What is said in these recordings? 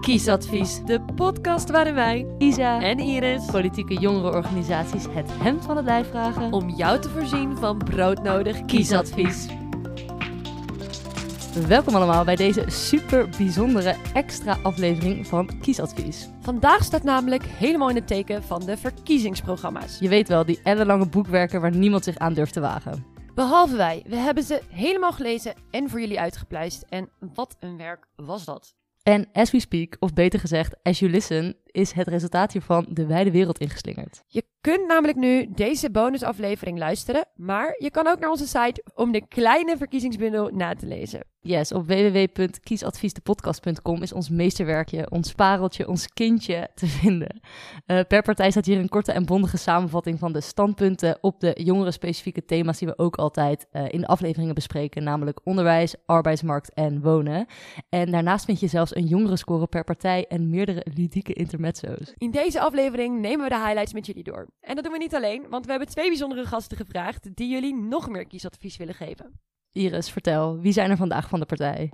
Kiesadvies, de podcast waarin wij, Isa en Iris, politieke jongerenorganisaties het hemd van het lijf vragen om jou te voorzien van broodnodig kiesadvies. Welkom allemaal bij deze super bijzondere extra aflevering van Kiesadvies. Vandaag staat namelijk helemaal in het teken van de verkiezingsprogramma's. Je weet wel, die ellenlange boekwerken waar niemand zich aan durft te wagen. Behalve wij, we hebben ze helemaal gelezen en voor jullie uitgepluist. En wat een werk was dat. En as we speak, of beter gezegd, as you listen, is het resultaat hiervan de wijde wereld ingeslingerd. Je kunt namelijk nu deze bonusaflevering luisteren, maar je kan ook naar onze site om de kleine verkiezingsbundel na te lezen. Yes, op www.kiesadviesdepodcast.com is ons meesterwerkje, ons pareltje, ons kindje te vinden. Uh, per partij staat hier een korte en bondige samenvatting van de standpunten op de jongeren-specifieke thema's die we ook altijd uh, in de afleveringen bespreken, namelijk onderwijs, arbeidsmarkt en wonen. En daarnaast vind je zelfs een jongerenscore per partij en meerdere ludieke intermezzo's. In deze aflevering nemen we de highlights met jullie door. En dat doen we niet alleen, want we hebben twee bijzondere gasten gevraagd die jullie nog meer kiesadvies willen geven. Iris, vertel, wie zijn er vandaag van de partij?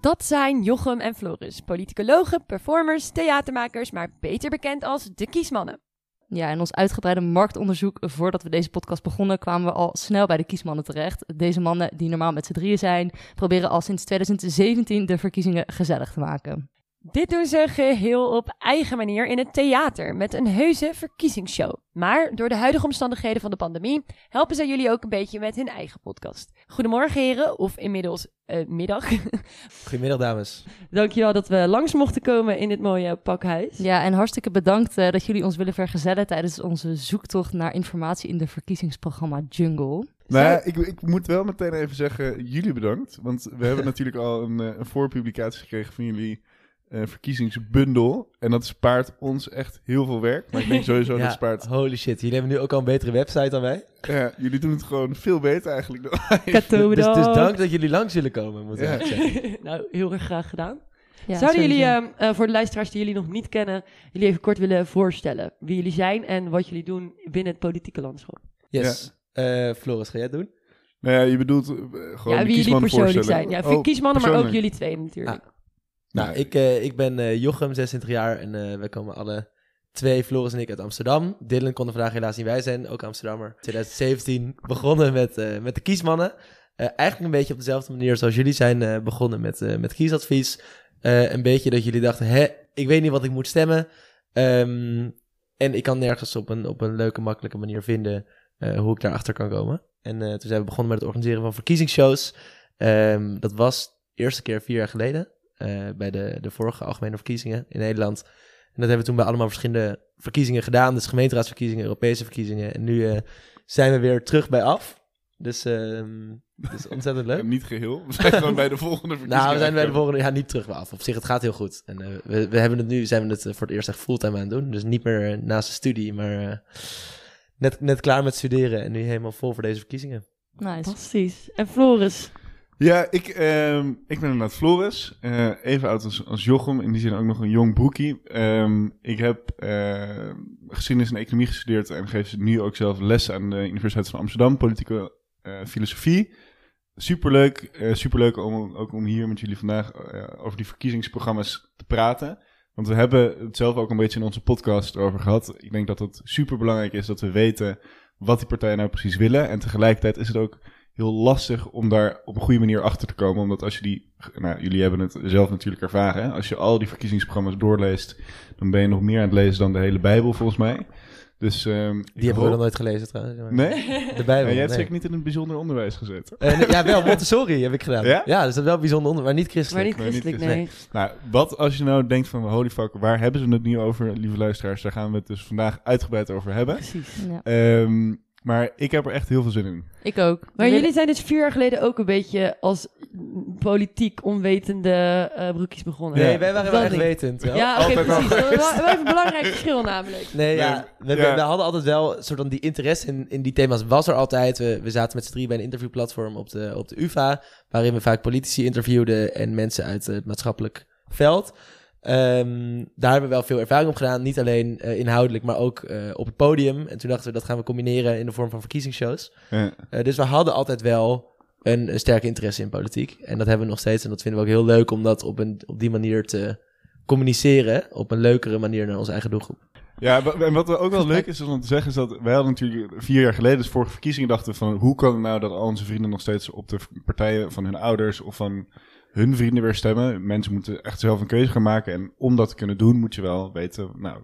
Dat zijn Jochem en Floris, politicologen, performers, theatermakers, maar beter bekend als de kiesmannen. Ja, in ons uitgebreide marktonderzoek voordat we deze podcast begonnen, kwamen we al snel bij de kiesmannen terecht. Deze mannen, die normaal met z'n drieën zijn, proberen al sinds 2017 de verkiezingen gezellig te maken. Dit doen ze geheel op eigen manier in het theater met een heuse verkiezingsshow. Maar door de huidige omstandigheden van de pandemie helpen zij jullie ook een beetje met hun eigen podcast. Goedemorgen heren, of inmiddels uh, middag. Goedemiddag dames. Dankjewel dat we langs mochten komen in dit mooie pakhuis. Ja, en hartstikke bedankt uh, dat jullie ons willen vergezellen tijdens onze zoektocht naar informatie in de verkiezingsprogramma Jungle. Nou ja, ik, ik, moet wel meteen even zeggen, jullie bedankt. Want we hebben natuurlijk al een, uh, een voorpublicatie gekregen van jullie uh, verkiezingsbundel. En dat spaart ons echt heel veel werk. Maar ik denk sowieso ja, dat spaart... holy shit. Jullie hebben nu ook al een betere website dan wij. Ja, jullie doen het gewoon veel beter eigenlijk dan wij. Dus, dus dank dat jullie langs zullen komen, moet ik Ja. zeggen. nou, heel erg graag gedaan. Ja, Zouden jullie, sowieso. eh, eh, voor de luisteraars die jullie nog niet kennen, jullie even kort willen voorstellen wie jullie zijn en wat jullie doen binnen het politieke landschap? Yes. Eh, Floris, ga jij het doen? Nou ja, je bedoelt eh, gewoon ja, wie jullie kiesmannen persoonlijk zijn. Ja, Oh, kiesmannen, maar ook jullie twee natuurlijk. Nou, Nee. ik, eh, ik ben eh, Jochem, 26 jaar en eh wij komen alle twee, Floris en ik, uit Amsterdam. Dylan kon er vandaag helaas niet bij zijn, ook Amsterdammer. 2017 begonnen met, met de kiesmannen. Eigenlijk een beetje op dezelfde manier zoals jullie zijn begonnen met, met kiesadvies. Een beetje dat jullie dachten, hè, ik weet niet wat ik moet stemmen. Ehm, en ik kan nergens op een, op een leuke, makkelijke manier vinden hoe ik daarachter kan komen. En toen zijn we begonnen met het organiseren van verkiezingsshows. Ehm, dat was de eerste keer vier jaar geleden. Eh, bij de, de vorige algemene verkiezingen in Nederland. En dat hebben we toen bij allemaal verschillende verkiezingen gedaan. Dus gemeenteraadsverkiezingen, Europese verkiezingen. En nu eh, zijn we weer terug bij af. Dus ehm dat is ontzettend leuk. niet geheel. We zijn gewoon bij de volgende verkiezingen. Nou, we zijn bij de volgende, ja, niet terug bij af. Op zich, het gaat heel goed. En eh, we, we hebben het nu, zijn we het voor het eerst echt fulltime aan het doen. Dus niet meer naast de studie, maar eh, net, net klaar met studeren en nu helemaal vol voor deze verkiezingen. Nice. Fantastisch. En Floris? Ja, ik, ehm, ik ben inderdaad Floris. eh, even oud als, als Jochem. In die zin ook nog een jong broekie. Ehm, ik heb eh, geschiedenis en economie gestudeerd. En geef nu ook zelf les aan de Universiteit van Amsterdam. Politieke eh, filosofie. Superleuk. superleuk om, ook om hier met jullie vandaag over die verkiezingsprogramma's te praten. Want we hebben het zelf ook een beetje in onze podcast over gehad. Ik denk dat het super belangrijk is dat we weten wat die partijen nou precies willen. En tegelijkertijd is het ook heel lastig om daar op een goede manier achter te komen. Omdat als je die, nou jullie hebben het zelf natuurlijk ervaren. Hè? Als je al die verkiezingsprogramma's doorleest, dan ben je nog meer aan het lezen dan de hele Bijbel volgens mij. Dus, ehm, ik Die hebben we nog nooit gelezen trouwens. maar- Nee? De Bijbel. Ja, jij hebt nee. zeker niet in een bijzonder onderwijs gezeten. Eh, nee, ja, wel, Montessori heb ik gedaan. Ja? Ja, dus dat is wel bijzonder onder, maar niet Maar christelijk. Nee, niet christelijk, christelijk. nee. Nou, wat als je nou denkt van holy fuck, waar hebben ze het nu over, lieve luisteraars? Daar gaan we het dus vandaag uitgebreid over hebben. Precies. Ja. Ehm, maar ik heb er echt heel veel zin in. Ik ook. Maar We jullie zijn dus vier jaar geleden ook een beetje als politiek onwetende eh broekjes begonnen. Nee, Ja. wij waren wel echt wetend. wel. Ja, oké, precies. wel even een belangrijk verschil namelijk. Nee, We, ja. we hadden altijd wel soort van die interesse in, in die thema's was er altijd. We, we zaten met z'n drie bij een interviewplatform op de, op de UvA, waarin we vaak politici interviewden en mensen uit het maatschappelijk veld. Ehm, daar hebben we wel veel ervaring op gedaan. Niet alleen eh, inhoudelijk, maar ook eh, op het podium. En toen dachten we, dat gaan we combineren in de vorm van verkiezingsshows. Ja. Eh, dus we hadden altijd wel een, een sterke interesse in politiek. En dat hebben we nog steeds. En dat vinden we ook heel leuk om dat op, een, op die manier te communiceren. Op een leukere manier naar onze eigen doelgroep. Ja, en wat ook wel leuk is om te zeggen, is dat wij hadden natuurlijk vier jaar geleden, dus vorige verkiezingen, dachten van hoe kan het nou dat al onze vrienden nog steeds op de partijen van hun ouders of van hun vrienden weer stemmen? Mensen moeten echt zelf een keuze gaan maken. En om dat te kunnen doen, moet je wel weten, nou,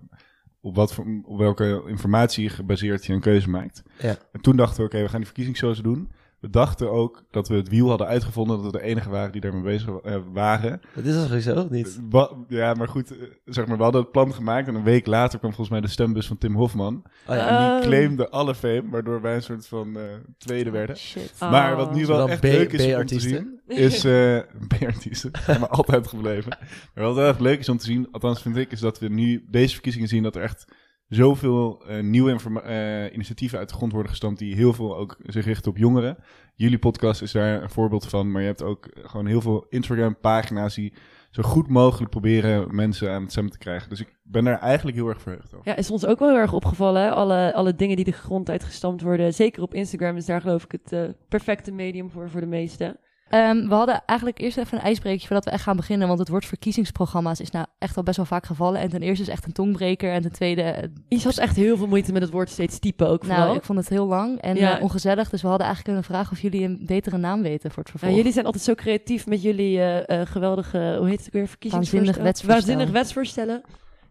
op, wat voor, op welke informatie gebaseerd je een keuze maakt. Ja. En toen dachten we, oké, we gaan die verkiezingsshows doen. We dachten ook dat we het wiel hadden uitgevonden, dat we de enige waren die daarmee bezig eh, waren. Dat is al sowieso of niet? Ja, maar goed, eh, zeg maar, we hadden het plan gemaakt en een week later kwam volgens mij de stembus van Tim Hofman. Oh ja. En die Oh. claimde alle fame, waardoor wij een soort van eh, tweede werden. Shit. Oh. Maar wat nu Zo wel echt B- leuk is om te zien, is... eh B-artiesten, zijn maar altijd gebleven. Maar wat wel echt leuk is om te zien, althans vind ik, is dat we nu deze verkiezingen zien dat er echt zoveel eh, nieuwe eh, initiatieven uit de grond worden gestampt die heel veel ook zich richten op jongeren. Jullie podcast is daar een voorbeeld van, maar je hebt ook gewoon heel veel Instagram-pagina's die zo goed mogelijk proberen mensen aan het stemmen te krijgen. Dus ik ben daar eigenlijk heel erg verheugd over. Ja, is ons ook wel heel erg opgevallen. Alle, alle dingen die de grond uitgestampt worden. Zeker op Instagram is daar geloof ik het eh, perfecte medium voor, voor de meesten. Ehm, we hadden eigenlijk eerst even een ijsbreekje voordat we echt gaan beginnen. Want het woord verkiezingsprogramma's is nou echt al best wel vaak gevallen. En ten eerste is echt een tongbreker. En ten tweede, eh, Je had echt heel veel moeite met het woord steeds typen ook vooral. nou, ik vond het heel lang en Ja. eh, ongezellig. Dus we hadden eigenlijk kunnen vragen of jullie een betere naam weten voor het vervolg. Jullie zijn altijd zo creatief met jullie eh, eh, geweldige, hoe heet het ook weer, verkiezingsvoorstellen? Waanzinnig wetsvoorstel. Waanzinnig wetsvoorstellen.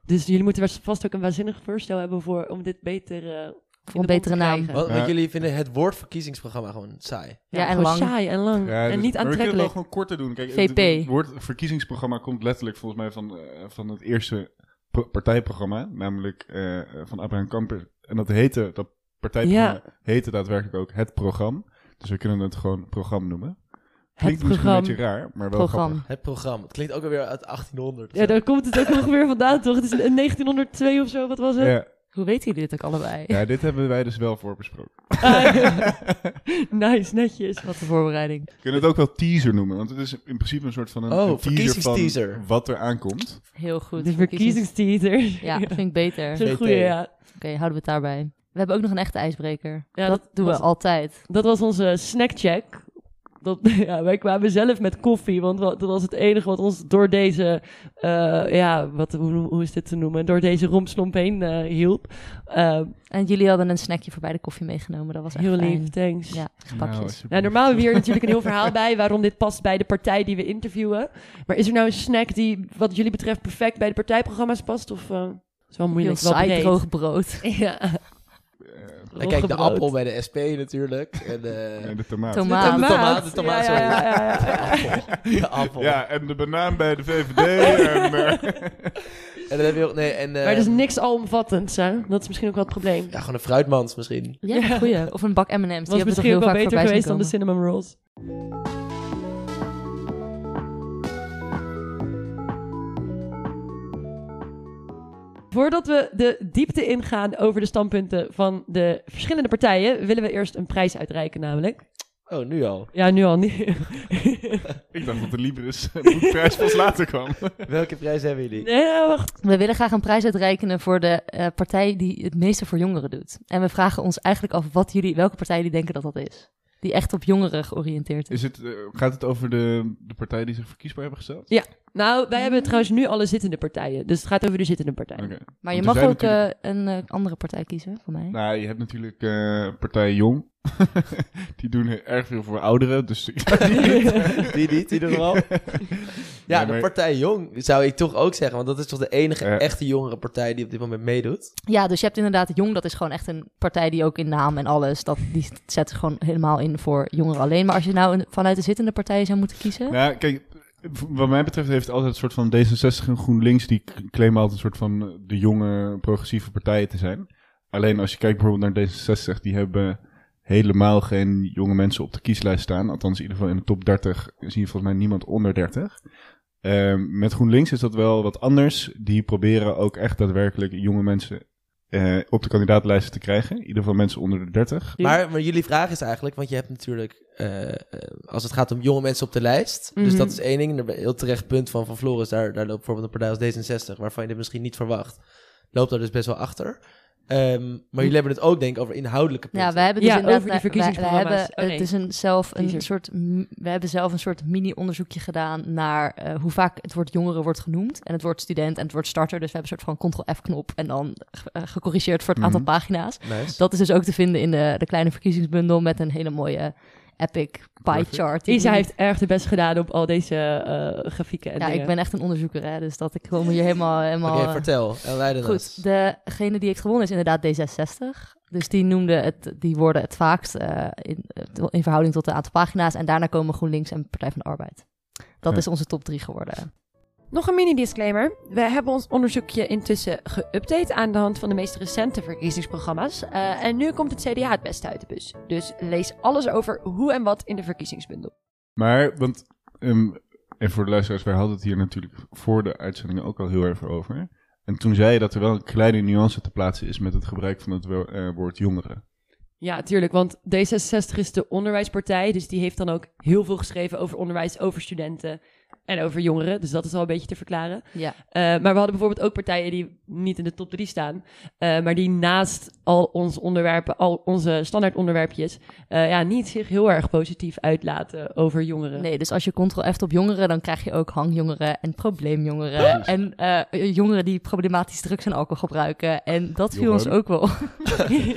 Dus jullie moeten vast ook een waanzinnig voorstel hebben voor, om dit beter eh, Voor een betere naam. Want, want Ja. jullie vinden het woord verkiezingsprogramma gewoon saai. Ja, en lang. saai en lang. Ja, en dus- niet Maar we kunnen het wel aantrekkelijk. gewoon korter doen. Kijk, VP. Het, het woord verkiezingsprogramma komt letterlijk volgens mij van, eh, van het eerste pro- partijprogramma. Namelijk eh, van Abraham Kamper. En dat heette, dat partijprogramma heette daadwerkelijk ook het programma. Dus we kunnen het gewoon programma noemen. Klinkt misschien een programma. beetje raar, maar wel Programma. grappig. Het programma. Het klinkt ook alweer uit 1800. Ja, daar komt het ook nog weer vandaan, toch? Het is in 1902 of zo, wat was het? Ja, Hoe weten jullie dit ook allebei? ja, dit hebben wij dus wel voorbesproken. nice, netjes. Wat een voorbereiding. We kunnen het ook wel teaser noemen, want het is in principe een soort van een, Oh, een teaser van wat er aankomt. Heel goed. De Verkiezings- verkiezingsteaser. Ja, vind ik beter. Zo'n VT. goeie, ja. Oké, houden we het daarbij. We hebben ook nog een echte ijsbreker. Ja, dat, dat doen we was- altijd. Dat was onze snackcheck. Dat, ja, wij kwamen zelf met koffie, want wa- dat was het enige wat ons door deze, eh, ja, wat, hoe, hoe is dit te noemen, door deze rompslomp heen eh, hielp. Eh, En jullie hadden een snackje voor bij de koffie meegenomen. Dat was echt heel fijn. lief, thanks. Ja, Nou. Nou, normaal hebben we hier natuurlijk een heel verhaal bij waarom dit past bij de partij die we interviewen. Maar is er nou een snack die wat jullie betreft perfect bij de partijprogramma's past? Of uh, is wel Heel moeilijk, wel saai droog brood. Ja, En kijk, de appel bij de SP natuurlijk. En de, tomaat. Tomaat. de tomaat, de tomaat, Ja, sorry. ja, ja, ja, ja. appel. De appel. Ja, en de banaan bij de VVD. en, eh, En dan heb je ook, nee, en... eh, Maar er is niks alomvattends, hè? Dat is misschien ook wel het probleem. Ja, gewoon een fruitmans misschien. Ja, goeie. Of een bak M&M's. Die was hebben toch misschien heel ook wel vaak beter voorbij geweest dan de cinnamon rolls. Voordat we de diepte ingaan over de standpunten van de verschillende partijen, willen we eerst een prijs uitreiken namelijk. Oh, nu al. Ja, nu al niet. ik dacht dat de Libris boekprijs pas later kwam. Welke prijs hebben jullie? nee, wacht. We willen graag een prijs uitrekenen voor de eh, partij die het meeste voor jongeren doet. En we vragen ons eigenlijk af wat jullie, welke partij jullie denken dat dat is. Die echt op jongeren georiënteerd is. Is het, eh, gaat het over de, de partijen die zich verkiesbaar hebben gesteld? Nou, wij hebben trouwens nu alle zittende partijen. Dus het gaat over de zittende partijen. Maar je Want mag ook natuurlijk- eh, een eh, andere partij kiezen, voor mij. Nou, je hebt natuurlijk eh partij Jong. die doen heel erg veel voor ouderen. Dus Die niet, die doen wel. Ja, Nee, de maar- partij Jong zou ik toch ook zeggen. Want dat is toch de enige Ja. echte jongere partij die op dit moment meedoet. Ja, dus je hebt inderdaad Jong, dat is gewoon echt een partij die ook in naam en alles, dat, die zet gewoon helemaal in voor jongeren alleen. Maar als je nou een, vanuit de zittende partijen zou moeten kiezen, Nou, kijk, wat mij betreft heeft altijd een soort van D66 en GroenLinks... die claimen altijd een soort van eh, de jonge progressieve partijen te zijn. Alleen als je kijkt bijvoorbeeld naar D66... die hebben helemaal geen jonge mensen op de kieslijst staan. Althans, in ieder geval in de top 30 zie je volgens mij niemand onder 30. Ehm, met GroenLinks is dat wel wat anders. Die proberen ook echt daadwerkelijk jonge mensen eh, op de kandidatenlijsten te krijgen. In ieder geval mensen onder de 30. Maar, maar jullie vraag is eigenlijk, want je hebt natuurlijk, eh, als het gaat om jonge mensen op de lijst, dus Mhm. dat is één ding. En Een heel terecht punt van Van Floris, daar, daar loopt bijvoorbeeld een partij als D66, waarvan je dit misschien niet verwacht, loopt daar dus best wel achter. Ehm, maar jullie hebben het ook denk ik over inhoudelijke punten. Ja, wij hebben dus Ja, inderdaad... over die wij- wij- wij verkiezingsprogramma's. hebben, Oh, nee. Het is een, zelf een Teaser. soort... We hebben zelf een soort mini-onderzoekje gedaan naar eh, hoe vaak het woord jongeren wordt genoemd. En het woord student en het woord starter. Dus we hebben een soort van ctrl-f-knop en dan eh, gecorrigeerd voor het aantal Mhm. pagina's. Nice. Dat is dus ook te vinden in de, de kleine verkiezingsbundel met een hele mooie epic pie chart. Isa heeft erg de best gedaan op al deze eh, grafieken en Ja, dingen. ik ben echt een onderzoeker, hè, dus dat ik kom hier helemaal... helemaal Oké, eh, vertel. En Goed, degene die heeft gewonnen is inderdaad D66. Dus die noemde het, die worden het vaakst eh, in, in verhouding tot de aantal pagina's. En daarna komen GroenLinks en Partij van de Arbeid. Dat Ja. is onze top 3 geworden. Nog een mini-disclaimer. We hebben ons onderzoekje intussen geüpdate aan de hand van de meest recente verkiezingsprogramma's. Eh, en nu komt het CDA het beste uit de bus. Dus lees alles over hoe en wat in de verkiezingsbundel. Maar, want, ehm, en voor de luisteraars, wij hadden het hier natuurlijk voor de uitzendingen ook al heel erg over. En toen zei je dat er wel een kleine nuance te plaatsen is met het gebruik van het wo- eh, woord jongeren. Ja, tuurlijk, want D66 is de onderwijspartij. Dus die heeft dan ook heel veel geschreven over onderwijs, over studenten en over jongeren. Dus dat is al een beetje te verklaren. Ja. Eh, maar we hadden bijvoorbeeld ook partijen die niet in de top 3 staan. eh, maar die naast al onze onderwerpen, al onze standaard onderwerpjes, eh, ja, niet zich heel erg positief uitlaten over jongeren. Nee, dus als je ctrl-f op jongeren, dan krijg je ook hangjongeren en probleemjongeren. en eh, jongeren die problematisch drugs en alcohol gebruiken. En dat viel ons Johan. ook wel.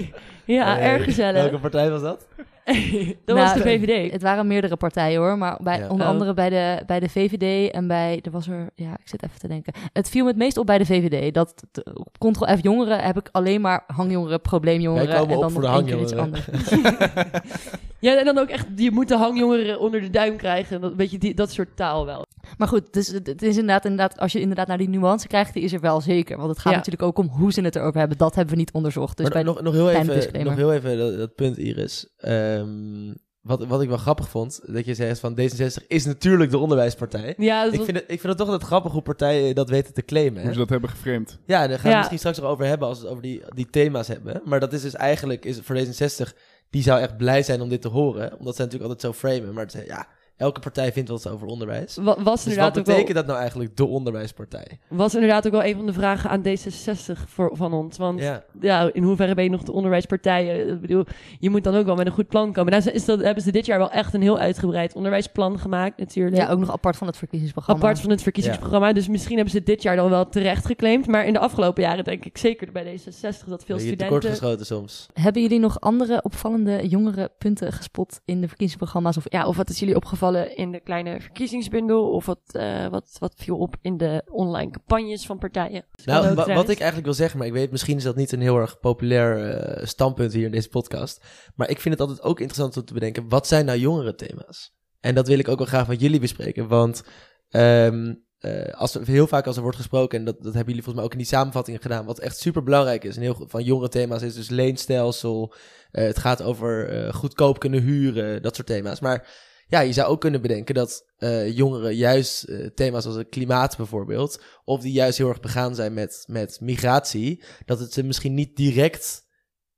ja, Hey, erg gezellig. Welke partij was dat? dat Nou, was de VVD. Het waren meerdere partijen hoor, maar bij, Ja. onder Oh. andere bij de, bij de VVD en bij, er was er, ja, ik zit even te denken. Het viel me het meest op bij de VVD. Dat op Ctrl-F jongeren heb ik alleen maar hangjongeren, probleemjongeren Wij komen en op dan voor nog de één keer iets hangjongeren. anders. Ja, en dan ook echt, je moet de hangjongeren onder de duim krijgen. Dat, weet je, die, dat soort taal wel. Maar goed, dus het is inderdaad, inderdaad, als je inderdaad naar die nuance krijgt, die is er wel zeker. Want het gaat Ja. natuurlijk ook om hoe ze het erover hebben. Dat hebben we niet onderzocht. Dus maar bij nog, nog, heel even, disclaimer. nog heel even dat, dat punt, Iris. Ehm, wat, wat ik wel grappig vond, dat je zegt van D66 is natuurlijk de onderwijspartij. Ja, dat Ik was- vind, het, ik vind het toch altijd grappig hoe partijen dat weten te claimen. Hè? Hoe ze dat hebben geframed. Ja, daar gaan we Ja. misschien straks nog over hebben als we het over die, die thema's hebben. Maar dat is dus eigenlijk, is voor D66, die zou echt blij zijn om dit te horen. Omdat ze natuurlijk altijd zo framen. Maar het, ja, elke partij vindt wat over onderwijs. wa- was, Dus wat inderdaad ook betekent wel, dat nou eigenlijk, de onderwijspartij? was inderdaad ook wel een van de vragen aan D66 voor, van ons. Want ja. Ja. in hoeverre ben je nog de onderwijspartij? Eh, Ik bedoel, je moet dan ook wel met een goed plan komen. Nou, is dat, hebben ze dit jaar wel echt een heel uitgebreid onderwijsplan gemaakt natuurlijk. ja, ook nog apart van het verkiezingsprogramma. Apart van het verkiezingsprogramma. Dus misschien hebben ze dit jaar dan wel terecht geclaimd. Maar in de afgelopen jaren denk ik zeker bij D66 dat veel studenten... soms. Hebben jullie nog andere opvallende jongere punten gespot in de verkiezingsprogramma's? Of Ja, of wat is jullie opgevallen in de kleine verkiezingsbundel? Of wat, eh, wat, wat viel op in de online campagnes van partijen? Nou, wa- wat ik eigenlijk wil zeggen, maar ik weet misschien is dat niet een heel erg populair eh, standpunt hier in deze podcast. Maar ik vind het altijd ook interessant om te bedenken, wat zijn nou jongere thema's? En dat wil ik ook wel graag met jullie bespreken, want ehm, eh, als er, heel vaak als er wordt gesproken, en dat, dat hebben jullie volgens mij ook in die samenvattingen gedaan, wat echt super belangrijk is, en heel van jongere thema's is dus leenstelsel, het gaat over goedkoop kunnen huren, dat soort thema's. Maar ja, je zou ook kunnen bedenken dat eh, jongeren juist eh, thema's als het klimaat bijvoorbeeld, of die juist heel erg begaan zijn met, met migratie, dat het ze misschien niet direct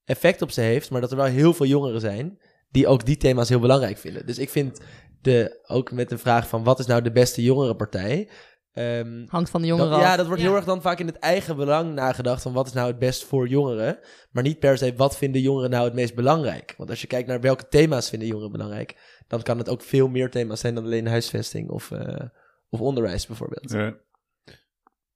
effect op ze heeft, maar dat er wel heel veel jongeren zijn die ook die thema's heel belangrijk vinden. Dus ik vind de, ook met de vraag van wat is nou de beste jongerenpartij, ehm, hangt van de jongeren dat- ja, dat wordt Ja. heel erg dan vaak in het eigen belang nagedacht van wat is nou het best voor jongeren, maar niet per se wat vinden jongeren nou het meest belangrijk. Want als je kijkt naar welke thema's vinden jongeren belangrijk, dan kan het ook veel meer thema's zijn dan alleen huisvesting of, eh, of onderwijs bijvoorbeeld. Ja.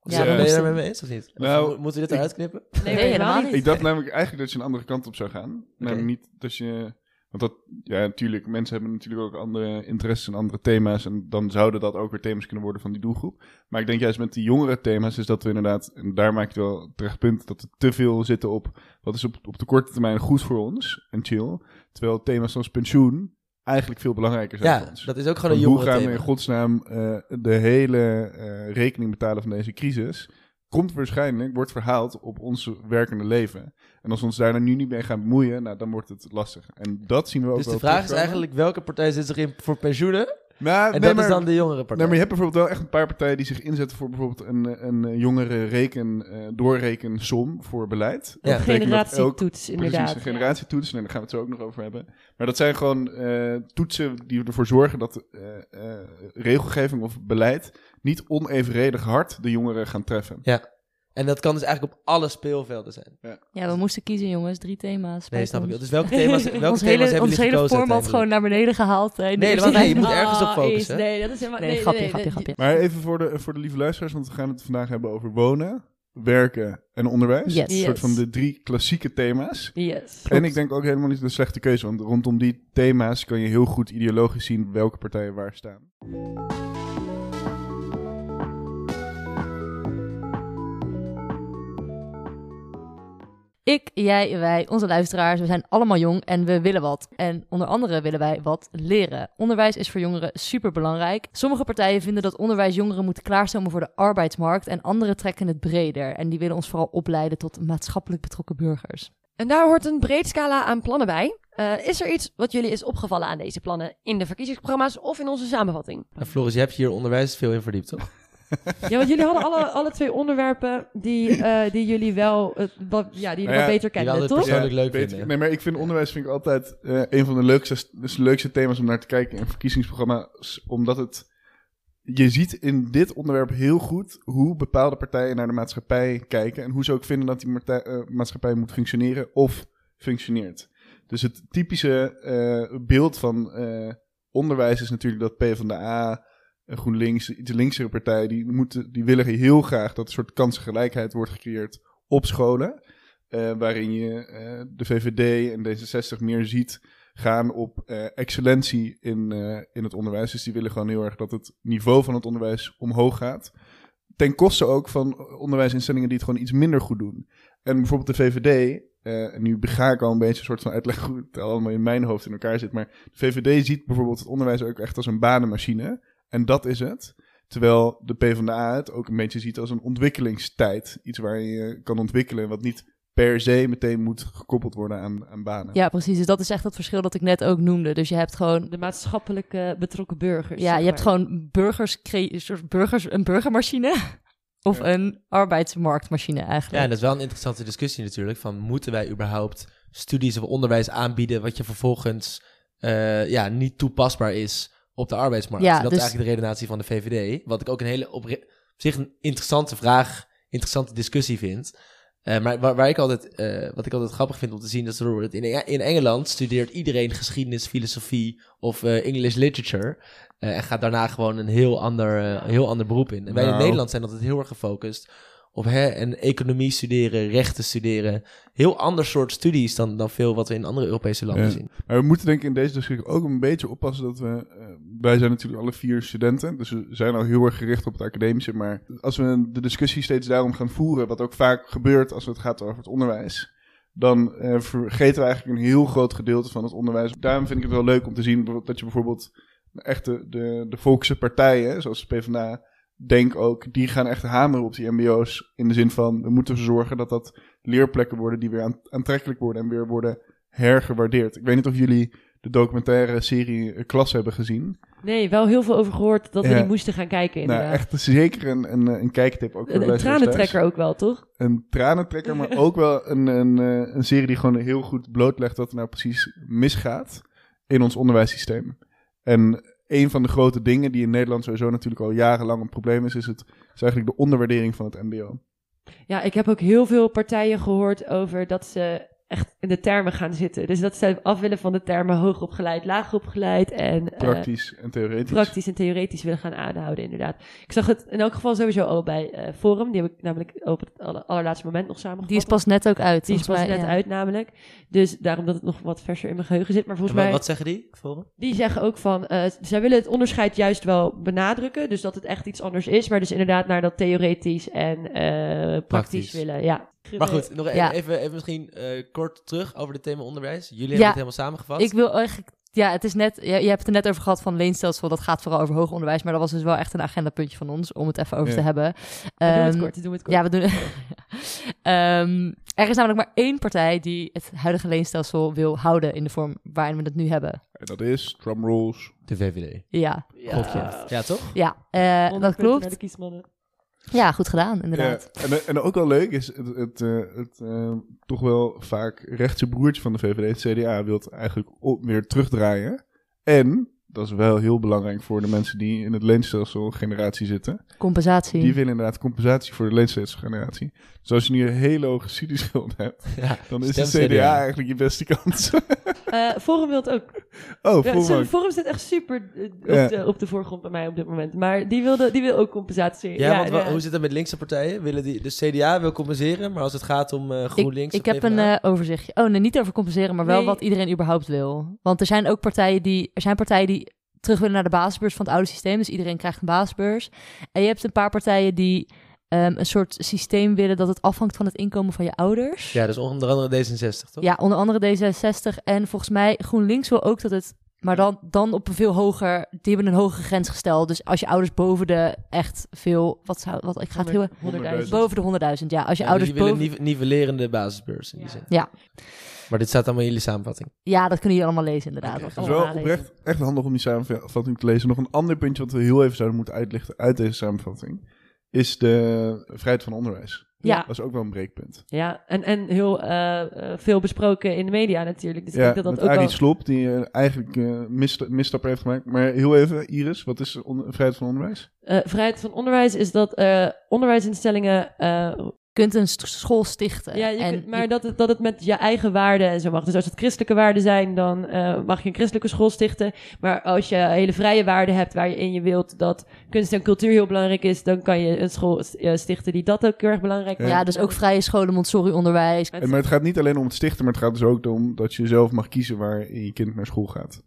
Dus, Ja, ben je is- daarmee mee eens of niet? Nou, mo- moeten we dit eruit knippen? Nee, Nee, helemaal niet. Ik dacht namelijk eigenlijk dat je een andere kant op zou gaan. Namelijk niet dat je... Want dat, ja, natuurlijk, mensen hebben natuurlijk ook andere interesses en andere thema's. En dan zouden dat ook weer thema's kunnen worden van die doelgroep. Maar ik denk juist met die jongere thema's is dat we inderdaad, en daar maak je wel terecht punt, dat we te veel zitten op wat is op, op de korte termijn goed voor ons en chill. Terwijl thema's zoals pensioen eigenlijk veel belangrijker zijn voor Ja, ons. dat is ook gewoon een Van hoe jongere gaan we in godsnaam eh, de hele eh, rekening betalen van deze crisis? Komt waarschijnlijk, wordt verhaald op ons werkende leven. En als we ons daar nu niet mee gaan bemoeien, nou, dan wordt het lastig. En dat zien we ook Dus wel de vraag is eigenlijk welke partij zit zich in voor pensioenen? Nou, En nee, dat maar, is dan de jongere partij. nee, maar je hebt bijvoorbeeld wel echt een paar partijen die zich inzetten voor bijvoorbeeld een, een eh, jongere reken, eh doorrekensom voor beleid. Ja. Dat generatietoets, inderdaad. Precies, een generatietoets. En daar gaan we het zo ook nog over hebben. Maar dat zijn gewoon eh, toetsen die ervoor zorgen dat eh, eh, regelgeving of beleid niet onevenredig hard de jongeren gaan treffen. En dat kan dus eigenlijk op alle speelvelden zijn. Ja, we moesten kiezen, jongens. Drie thema's. Nee, snap ik. wel. Dus welke thema's, welke ons thema's hele, hebben ons jullie hele format gewoon naar beneden gehaald. eh, de Nee, want nee, je moet ergens op focussen. is- nee, dat is helemaal... Nee, nee, grapje, nee, grapje, nee, grapje. Maar even voor de, voor de lieve luisteraars, want we gaan het vandaag hebben over wonen, werken en onderwijs. Yes. Een soort van de drie klassieke thema's. Yes. En ik denk ook helemaal niet een slechte keuze, want rondom die thema's kan je heel goed ideologisch zien welke partijen waar staan. Ik, jij, wij, onze luisteraars, we zijn allemaal jong en we willen wat. En onder andere willen wij wat leren. Onderwijs is voor jongeren super belangrijk. Sommige partijen vinden dat onderwijs jongeren moet klaarstomen voor de arbeidsmarkt en andere trekken het breder. En die willen ons vooral opleiden tot maatschappelijk betrokken burgers. En daar hoort een breed scala aan plannen bij. Eh, is er iets wat jullie is opgevallen aan deze plannen in de verkiezingsprogramma's of in onze samenvatting? Nou, Floris, je hebt hier onderwijs veel in verdiept, toch? Ja, want jullie hadden alle, alle twee onderwerpen die, eh, die jullie wel, wat, ja, die jullie ja, wel beter hadden toch? persoonlijk leuk beter- vinden. Nee, maar ik vind onderwijs vind ik altijd eh, een van de leukste, dus de leukste thema's om naar te kijken in verkiezingsprogramma's. Omdat het, je ziet in dit onderwerp heel goed hoe bepaalde partijen naar de maatschappij kijken. En hoe ze ook vinden dat die eh, maatschappij moet functioneren of functioneert. Dus het typische eh, beeld van eh, onderwijs is natuurlijk dat PvdA, GroenLinks, iets linkse partij, die, moeten, die willen heel graag dat een soort kansengelijkheid wordt gecreëerd op scholen. eh, waarin je eh, de VVD en D66 meer ziet gaan op eh, excellentie in, in het onderwijs. Dus die willen gewoon heel erg dat het niveau van het onderwijs omhoog gaat. Ten koste ook van onderwijsinstellingen die het gewoon iets minder goed doen. En bijvoorbeeld de VVD, nu ga ik al een beetje een soort van uitleg hoe het allemaal in mijn hoofd in elkaar zit. Maar de VVD ziet bijvoorbeeld het onderwijs ook echt als een banenmachine. En dat is het. Terwijl de PvdA het ook een beetje ziet als een ontwikkelingstijd. Iets waar je kan ontwikkelen, wat niet per se meteen moet gekoppeld worden aan, aan banen. Ja, precies. Dus dat is echt het verschil dat ik net ook noemde. Dus je hebt gewoon De maatschappelijke betrokken burgers. Ja, je hebt gewoon burgers, soort burgers, een burgermachine of Ja. een arbeidsmarktmachine Ja, eigenlijk. en dat is wel een interessante discussie natuurlijk. Van moeten wij überhaupt studies of onderwijs aanbieden wat je vervolgens eh, ja, niet toepasbaar is op de arbeidsmarkt? Ja, dat dus- is eigenlijk de redenatie van de VVD. Wat ik ook een hele op, op zich een interessante vraag, interessante discussie vind. Eh, maar waar, waar ik altijd, eh, wat ik altijd grappig vind om te zien, is dat in, in Engeland studeert iedereen geschiedenis, filosofie of eh, English literature. eh, en gaat daarna gewoon een heel ander, een heel ander beroep in. En wij in Nou. Nederland zijn altijd heel erg gefocust op hè, en economie studeren, rechten studeren. Heel ander soort studies dan, dan veel wat we in andere Europese landen Ja. zien. Maar we moeten denk ik in deze discussie ook een beetje oppassen dat we... eh, wij zijn natuurlijk alle vier studenten, dus we zijn al heel erg gericht op het academische. Maar als we de discussie steeds daarom gaan voeren, wat ook vaak gebeurt als het gaat over het onderwijs... dan eh, vergeten we eigenlijk een heel groot gedeelte van het onderwijs. Daarom vind ik het wel leuk om te zien dat je bijvoorbeeld echt de, de, de volkse partijen, zoals de PvdA... Denk ook, die gaan echt hameren op die mbo's. In de zin van, we moeten ervoor zorgen dat dat leerplekken worden die weer aan- aantrekkelijk worden en weer worden hergewaardeerd. Ik weet niet of jullie de documentaire serie eh, Klas hebben gezien. Nee, wel heel veel over gehoord dat we Ja. die moesten gaan kijken Nou, inderdaad. echt zeker een, een, eh, een kijktip ook voor een, thuis. tranentrekker ook wel, toch? Een tranentrekker, maar ook wel een, een, eh, een serie die gewoon heel goed blootlegt wat er nou precies misgaat in ons onderwijssysteem. En een van de grote dingen die in Nederland sowieso natuurlijk al jarenlang een probleem is, is, het, eigenlijk de onderwaardering van het mbo. Ja, ik heb ook heel veel partijen gehoord over dat ze echt in de termen gaan zitten. Dus dat ze af willen van de termen hoogopgeleid, laagopgeleid en eh, Praktisch en theoretisch. praktisch en theoretisch willen gaan aanhouden, inderdaad. Ik zag het in elk geval sowieso al bij eh, Forum. Die heb ik namelijk op het aller- allerlaatste moment nog samengevat. Die is pas net ook uit. Die is pas mij, net ja. uit namelijk. Dus daarom dat het nog wat verser in mijn geheugen zit. Maar En volgens mij... wat zeggen die? Volgen? Die zeggen ook van, eh, zij willen het onderscheid juist wel benadrukken. Dus dat het echt iets anders is. Maar dus inderdaad naar dat theoretisch en eh, praktisch, Praktisch. willen. Ja. Maar goed, nog even, Ja. even, even misschien eh, kort terug over het thema onderwijs. Jullie Ja. hebben het helemaal samengevat. Ik wil eigenlijk ja, het is net, je, je hebt het er net over gehad van leenstelsel, dat gaat vooral over hoger onderwijs, maar dat was dus wel echt een agendapuntje van ons, om het even over Ja. te hebben. Doe het Ehm, kort, doe het kort. Ja, we doen Ehm, er is namelijk maar één partij die het huidige leenstelsel wil houden in de vorm waarin we het nu hebben. En dat is, drumrolls. De VVD. Ja, Gokje. Ja, toch? ja eh, dat klopt. Ja, goed gedaan, inderdaad. En, en ook wel leuk is het, het, eh, het eh, toch wel vaak rechtse broertje van de VVD, het CDA, wil eigenlijk op, weer terugdraaien. En, dat is wel heel belangrijk voor de mensen die in het leenstelsel generatie zitten, Compensatie. die willen inderdaad compensatie voor de leenstelsel generatie. Dus als je nu een hele hoge studieschuld hebt, Ja. dan is de CDA, CDA. eigenlijk je beste kans. Eh, Forum wil het ook. oh, Ja, voel sorry, me. Forum zit echt super eh, op, de, op de voorgrond bij mij op dit moment. Maar die, wilde, die wil ook compensatie. Ja, want wa- hoe zit het met linkse partijen? Willen die, de CDA wil compenseren, maar als het gaat om eh, GroenLinks... Ik of heb een overzichtje. Oh nee, niet over compenseren, maar wel Nee. wat iedereen überhaupt wil. Want er zijn ook partijen die, er zijn partijen die terug willen naar de basisbeurs van het oude systeem. Dus iedereen krijgt een basisbeurs. En je hebt een paar partijen die ehm, een soort systeem willen dat het afhangt van het inkomen van je ouders. Ja, dus onder andere D66, toch? Ja, onder andere D66. En volgens mij GroenLinks wil ook dat het... Maar dan, dan op een veel hoger... Die hebben een hogere grens gesteld. Dus als je ouders boven de echt veel... Wat zou... Wat, ik ga het heel... 100.000. Boven de 100.000, ja. Als je Ja, ouders dus die willen boven... een nive- nivellerende basisbeurs in die Ja. zin. Ja. Maar dit staat allemaal in jullie samenvatting. Ja, dat kunnen jullie allemaal lezen inderdaad. Oké. Dat Het is wel oprecht echt handig om die samenvatting te lezen. Nog een ander puntje wat we heel even zouden moeten uitlichten uit deze samenvatting, is de vrijheid van onderwijs. Ja. Dat is ook wel een breekpunt. Ja, en, en heel eh, eh, veel besproken in de media natuurlijk. Dus ik ja, denk dat dat met ook Arie. Slob, die eh, eigenlijk eh missta- misstappen heeft gemaakt. Maar heel even, Iris, wat is vrijheid van onderwijs? Eh, vrijheid van onderwijs is dat eh, onderwijsinstellingen... Je kunt een school stichten. ja, je en kunt- maar je- dat het, dat het met je eigen waarden en zo mag. Dus als het christelijke waarden zijn, dan eh, mag je een christelijke school stichten. Maar als je hele vrije waarden hebt waarin je wilt dat kunst en cultuur heel belangrijk is, dan kan je een school eh, stichten die dat ook heel erg belangrijk vindt. ja, dus ook vrije scholen, Montessori-onderwijs. Met- En, maar het gaat niet alleen om het stichten, maar het gaat dus ook om dat je zelf mag kiezen waar je kind naar school gaat.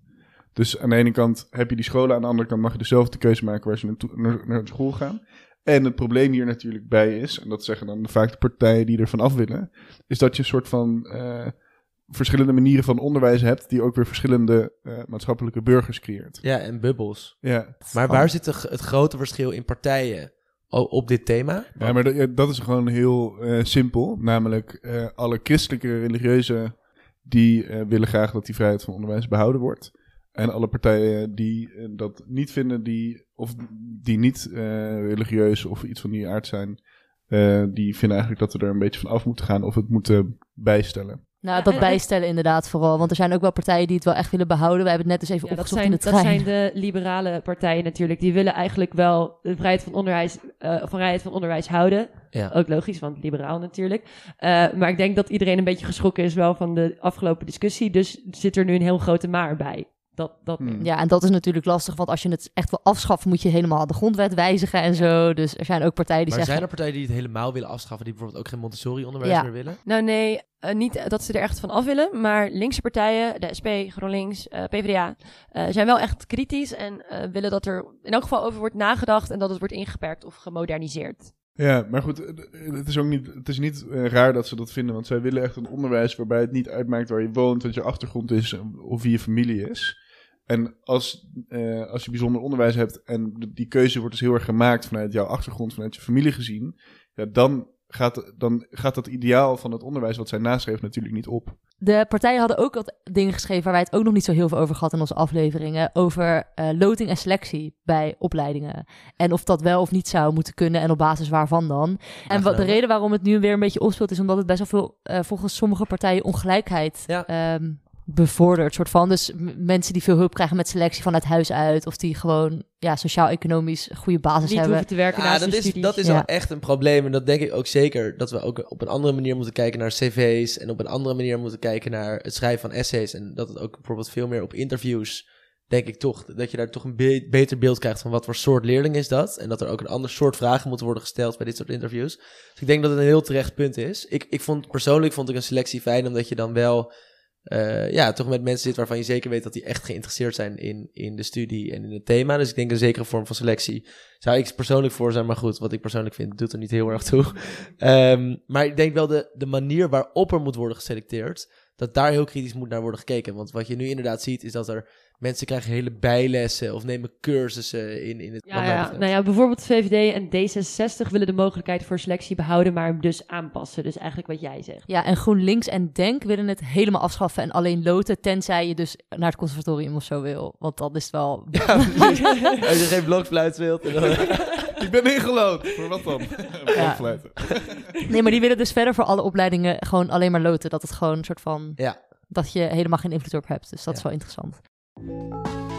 Dus aan de ene kant heb je die scholen, aan de andere kant mag je dezelfde keuze maken waar ze naartoe- naar, naar school gaan. En het probleem hier natuurlijk bij is, en dat zeggen dan vaak de partijen die ervan af willen, is dat je een soort van eh, verschillende manieren van onderwijs hebt, die ook weer verschillende eh, maatschappelijke burgers creëert. Ja, en bubbels. Ja, Maar waar zit het grote verschil in partijen op dit thema? ja maar dat, dat is gewoon heel eh, simpel. Namelijk, alle christelijke religieuzen die willen graag dat die vrijheid van onderwijs behouden wordt. En alle partijen die eh, dat niet vinden, die, of die niet eh, religieus of iets van die aard zijn, eh, die vinden eigenlijk dat we er een beetje van af moeten gaan of het moeten bijstellen. Nou, dat En- en- bijstellen inderdaad vooral. Want er zijn ook wel partijen die het wel echt willen behouden. We hebben het net dus even Ja, dat, opgezocht zijn, in de dat trein. zijn de liberale partijen natuurlijk. Die willen eigenlijk wel de vrijheid van onderwijs, eh, vrijheid van onderwijs houden. Ja. Ook logisch, want liberaal natuurlijk. Eh, maar ik denk dat iedereen een beetje geschrokken is wel van de afgelopen discussie. Dus zit er nu een heel grote maar bij. Dat, dat Hmm. Ja, en dat is natuurlijk lastig, want als je het echt wil afschaffen, moet je helemaal de grondwet wijzigen en zo. Dus er zijn ook partijen die Maar zeggen... zijn er partijen die het helemaal willen afschaffen, die bijvoorbeeld ook geen Montessori-onderwijs Ja. meer willen? Nou nee, eh, niet dat ze er echt van af willen. Maar linkse partijen, de SP, GroenLinks, eh, PvdA, eh, zijn wel echt kritisch. En eh, willen dat er in elk geval over wordt nagedacht. En dat het wordt ingeperkt of gemoderniseerd. Ja, maar goed, het is ook niet, het is niet raar dat ze dat vinden, want zij willen echt een onderwijs waarbij het niet uitmaakt waar je woont, wat je achtergrond is of wie je familie is. En als, eh, als je bijzonder onderwijs hebt en die keuze wordt dus heel erg gemaakt vanuit jouw achtergrond, vanuit je familie gezien, ja, dan, gaat, dan gaat dat ideaal van het onderwijs wat zij naschreef natuurlijk niet op. De partijen hadden ook wat dingen geschreven waar wij het ook nog niet zo heel veel over gehad in onze afleveringen. Over eh, loting en selectie bij opleidingen. En of dat wel of niet zou moeten kunnen en op basis waarvan dan. En wat de reden waarom het nu weer een beetje opspeelt is omdat het best wel veel eh, volgens sommige partijen ongelijkheid Ja. ehm, bevordert. Soort van. Dus mensen die veel hulp krijgen met selectie vanuit huis uit. Of die gewoon ja, sociaal-economisch goede basis Niet hebben. hoeven te werken Ja, naast dat is, dat is Ja. al echt een probleem. En dat denk ik ook zeker. Dat we ook op een andere manier moeten kijken naar cv's. En op een andere manier moeten kijken naar het schrijven van essays. En dat het ook bijvoorbeeld veel meer op interviews, denk ik toch, dat je daar toch een be- beter beeld krijgt van wat voor soort leerling is dat. En dat er ook een ander soort vragen moeten worden gesteld bij dit soort interviews. Dus ik denk dat het een heel terecht punt is. Ik, ik vond, persoonlijk vond ik een selectie fijn, omdat je dan wel... eh, ja, toch met mensen zit waarvan je zeker weet dat die echt geïnteresseerd zijn in, in de studie en in het thema. Dus ik denk een zekere vorm van selectie zou ik persoonlijk voor zijn. Maar goed, wat ik persoonlijk vind, doet er niet heel erg toe. Ehm, maar ik denk wel de, de manier waarop er moet worden geselecteerd, dat daar heel kritisch moet naar worden gekeken. Want wat je nu inderdaad ziet, is dat er mensen krijgen hele bijlessen of nemen cursussen in, in het Ja, ja. Nou ja, bijvoorbeeld VVD en D66 willen de mogelijkheid voor selectie behouden, maar hem dus aanpassen. Dus eigenlijk wat jij zegt. Ja, en GroenLinks en Denk willen het helemaal afschaffen en alleen loten, tenzij je dus naar het conservatorium of zo wil. Want dat is wel... Als je geen blokfluit wilt. en dan- Ik ben ingelood. Voor wat dan? Ja. Blokfluiten. Nee, maar die willen dus verder voor alle opleidingen gewoon alleen maar loten. Dat het gewoon een soort van... Ja. Dat je helemaal geen invloed op hebt. Dus dat is Ja. wel interessant. Música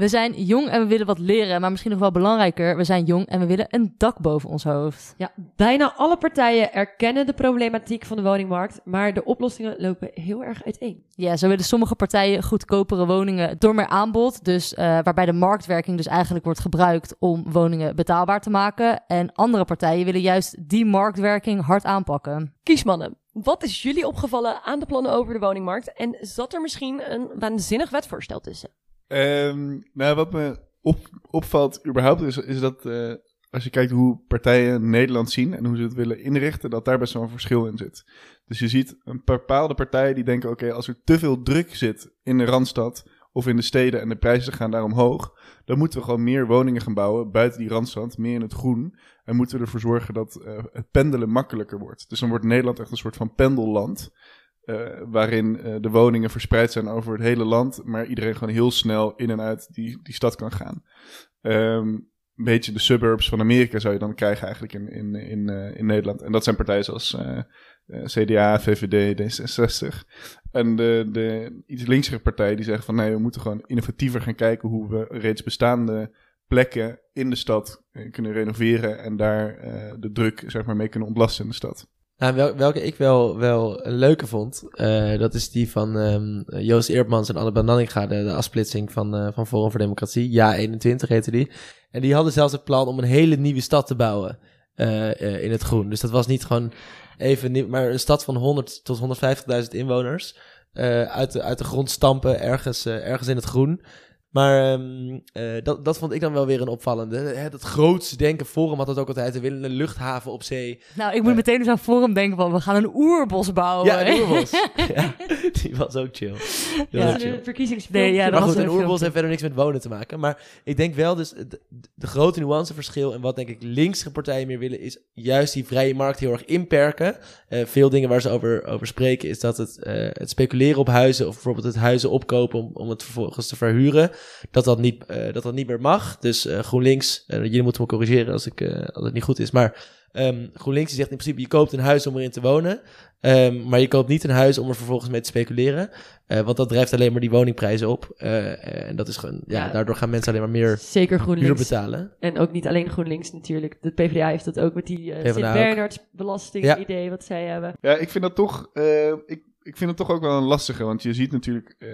We zijn jong en we willen wat leren, maar misschien nog wel belangrijker, we zijn jong en we willen een dak boven ons hoofd. Ja, bijna alle partijen erkennen de problematiek van de woningmarkt, maar de oplossingen lopen heel erg uiteen. Ja, zo willen sommige partijen goedkopere woningen door meer aanbod, dus eh, waarbij de marktwerking dus eigenlijk wordt gebruikt om woningen betaalbaar te maken. En andere partijen willen juist die marktwerking hard aanpakken. Kiesmannen, wat is jullie opgevallen aan de plannen over de woningmarkt? En zat er misschien een waanzinnig wetvoorstel tussen? Ehm, nou, wat me op, opvalt überhaupt is, is dat eh, als je kijkt hoe partijen Nederland zien en hoe ze het willen inrichten, dat daar best wel een verschil in zit. Dus je ziet een bepaalde partijen die denken, oké, als er te veel druk zit in de Randstad of in de steden en de prijzen gaan daar omhoog, dan moeten we gewoon meer woningen gaan bouwen buiten die Randstad, meer in het groen. En moeten we ervoor zorgen dat eh, het pendelen makkelijker wordt. Dus dan wordt Nederland echt een soort van pendelland. Eh, waarin eh, de woningen verspreid zijn over het hele land, maar iedereen gewoon heel snel in en uit die, die stad kan gaan. Ehm, een beetje de suburbs van Amerika zou je dan krijgen eigenlijk in, in, in, eh, in Nederland. En dat zijn partijen zoals CDA, VVD, D66. En de, de iets linksere partijen die zeggen van nee, we moeten gewoon innovatiever gaan kijken hoe we reeds bestaande plekken in de stad kunnen renoveren en daar de druk zeg maar mee kunnen ontlasten in de stad. Nou, wel- welke ik wel, wel een leuke vond, eh, dat is die van ehm, Joost Eerdmans en Anne Nanninga, de, de afsplitsing van, eh, van Forum voor Democratie. Ja, 21 heette die. En die hadden zelfs het plan om een hele nieuwe stad te bouwen eh, in het groen. Dus dat was niet gewoon even maar een stad van 100 tot 150.000 inwoners. uit, de, uit de grond stampen, ergens, ergens in het groen. Maar ehm, eh, dat, dat vond ik dan wel weer een opvallende. Het, het grootste denken, Forum had dat ook altijd. We willen een luchthaven op zee. Nou, ik moet meteen dus aan Forum denken van, we gaan een oerbos bouwen. Ja, een oerbos. ja, die was ook chill. Die was Ja. ook chill. de verkiezingsfilm. Nee, ja, dat maar was goed, een een oerbos filmpje. heeft verder niks met wonen te maken. Maar ik denk wel dus de, de grote nuanceverschil en wat denk ik linkse partijen meer willen is juist die vrije markt heel erg inperken. Eh, veel dingen waar ze over, over spreken is dat het, eh, het speculeren op huizen of bijvoorbeeld het huizen opkopen om, om het vervolgens te verhuren, dat dat niet, eh, dat dat niet meer mag. Dus eh, GroenLinks, eh, jullie moeten me corrigeren als, ik, eh, als het niet goed is, maar ehm, GroenLinks die zegt in principe je koopt een huis om erin te wonen. Ehm, maar je koopt niet een huis om er vervolgens mee te speculeren. Eh, want dat drijft alleen maar die woningprijzen op. En dat is gewoon, ja, Ja. daardoor gaan mensen alleen maar meer Zeker huur GroenLinks. betalen. En ook niet alleen GroenLinks natuurlijk. De PvdA heeft dat ook met die eh ook. Sint-Bernards belasting-idee wat zij hebben. Ja, ik vind dat toch, eh, ik, ik vind het toch ook wel een lastige. Want je ziet natuurlijk eh,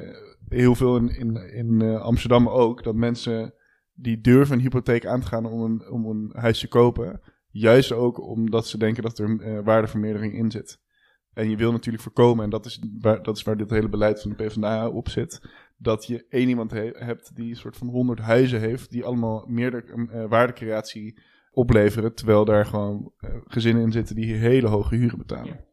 heel veel in, in, in eh, Amsterdam ook dat mensen die durven een hypotheek aan te gaan om een, om een huis te kopen. Juist ook omdat ze denken dat er eh, waardevermeerdering in zit. En je wil natuurlijk voorkomen, en dat is, waar, dat is waar dit hele beleid van de PvdA op zit. Dat je één iemand he- hebt die een soort van honderd huizen heeft, die allemaal meerdere waardecreatie opleveren. Terwijl daar gewoon gezinnen in zitten die hele hoge huren betalen.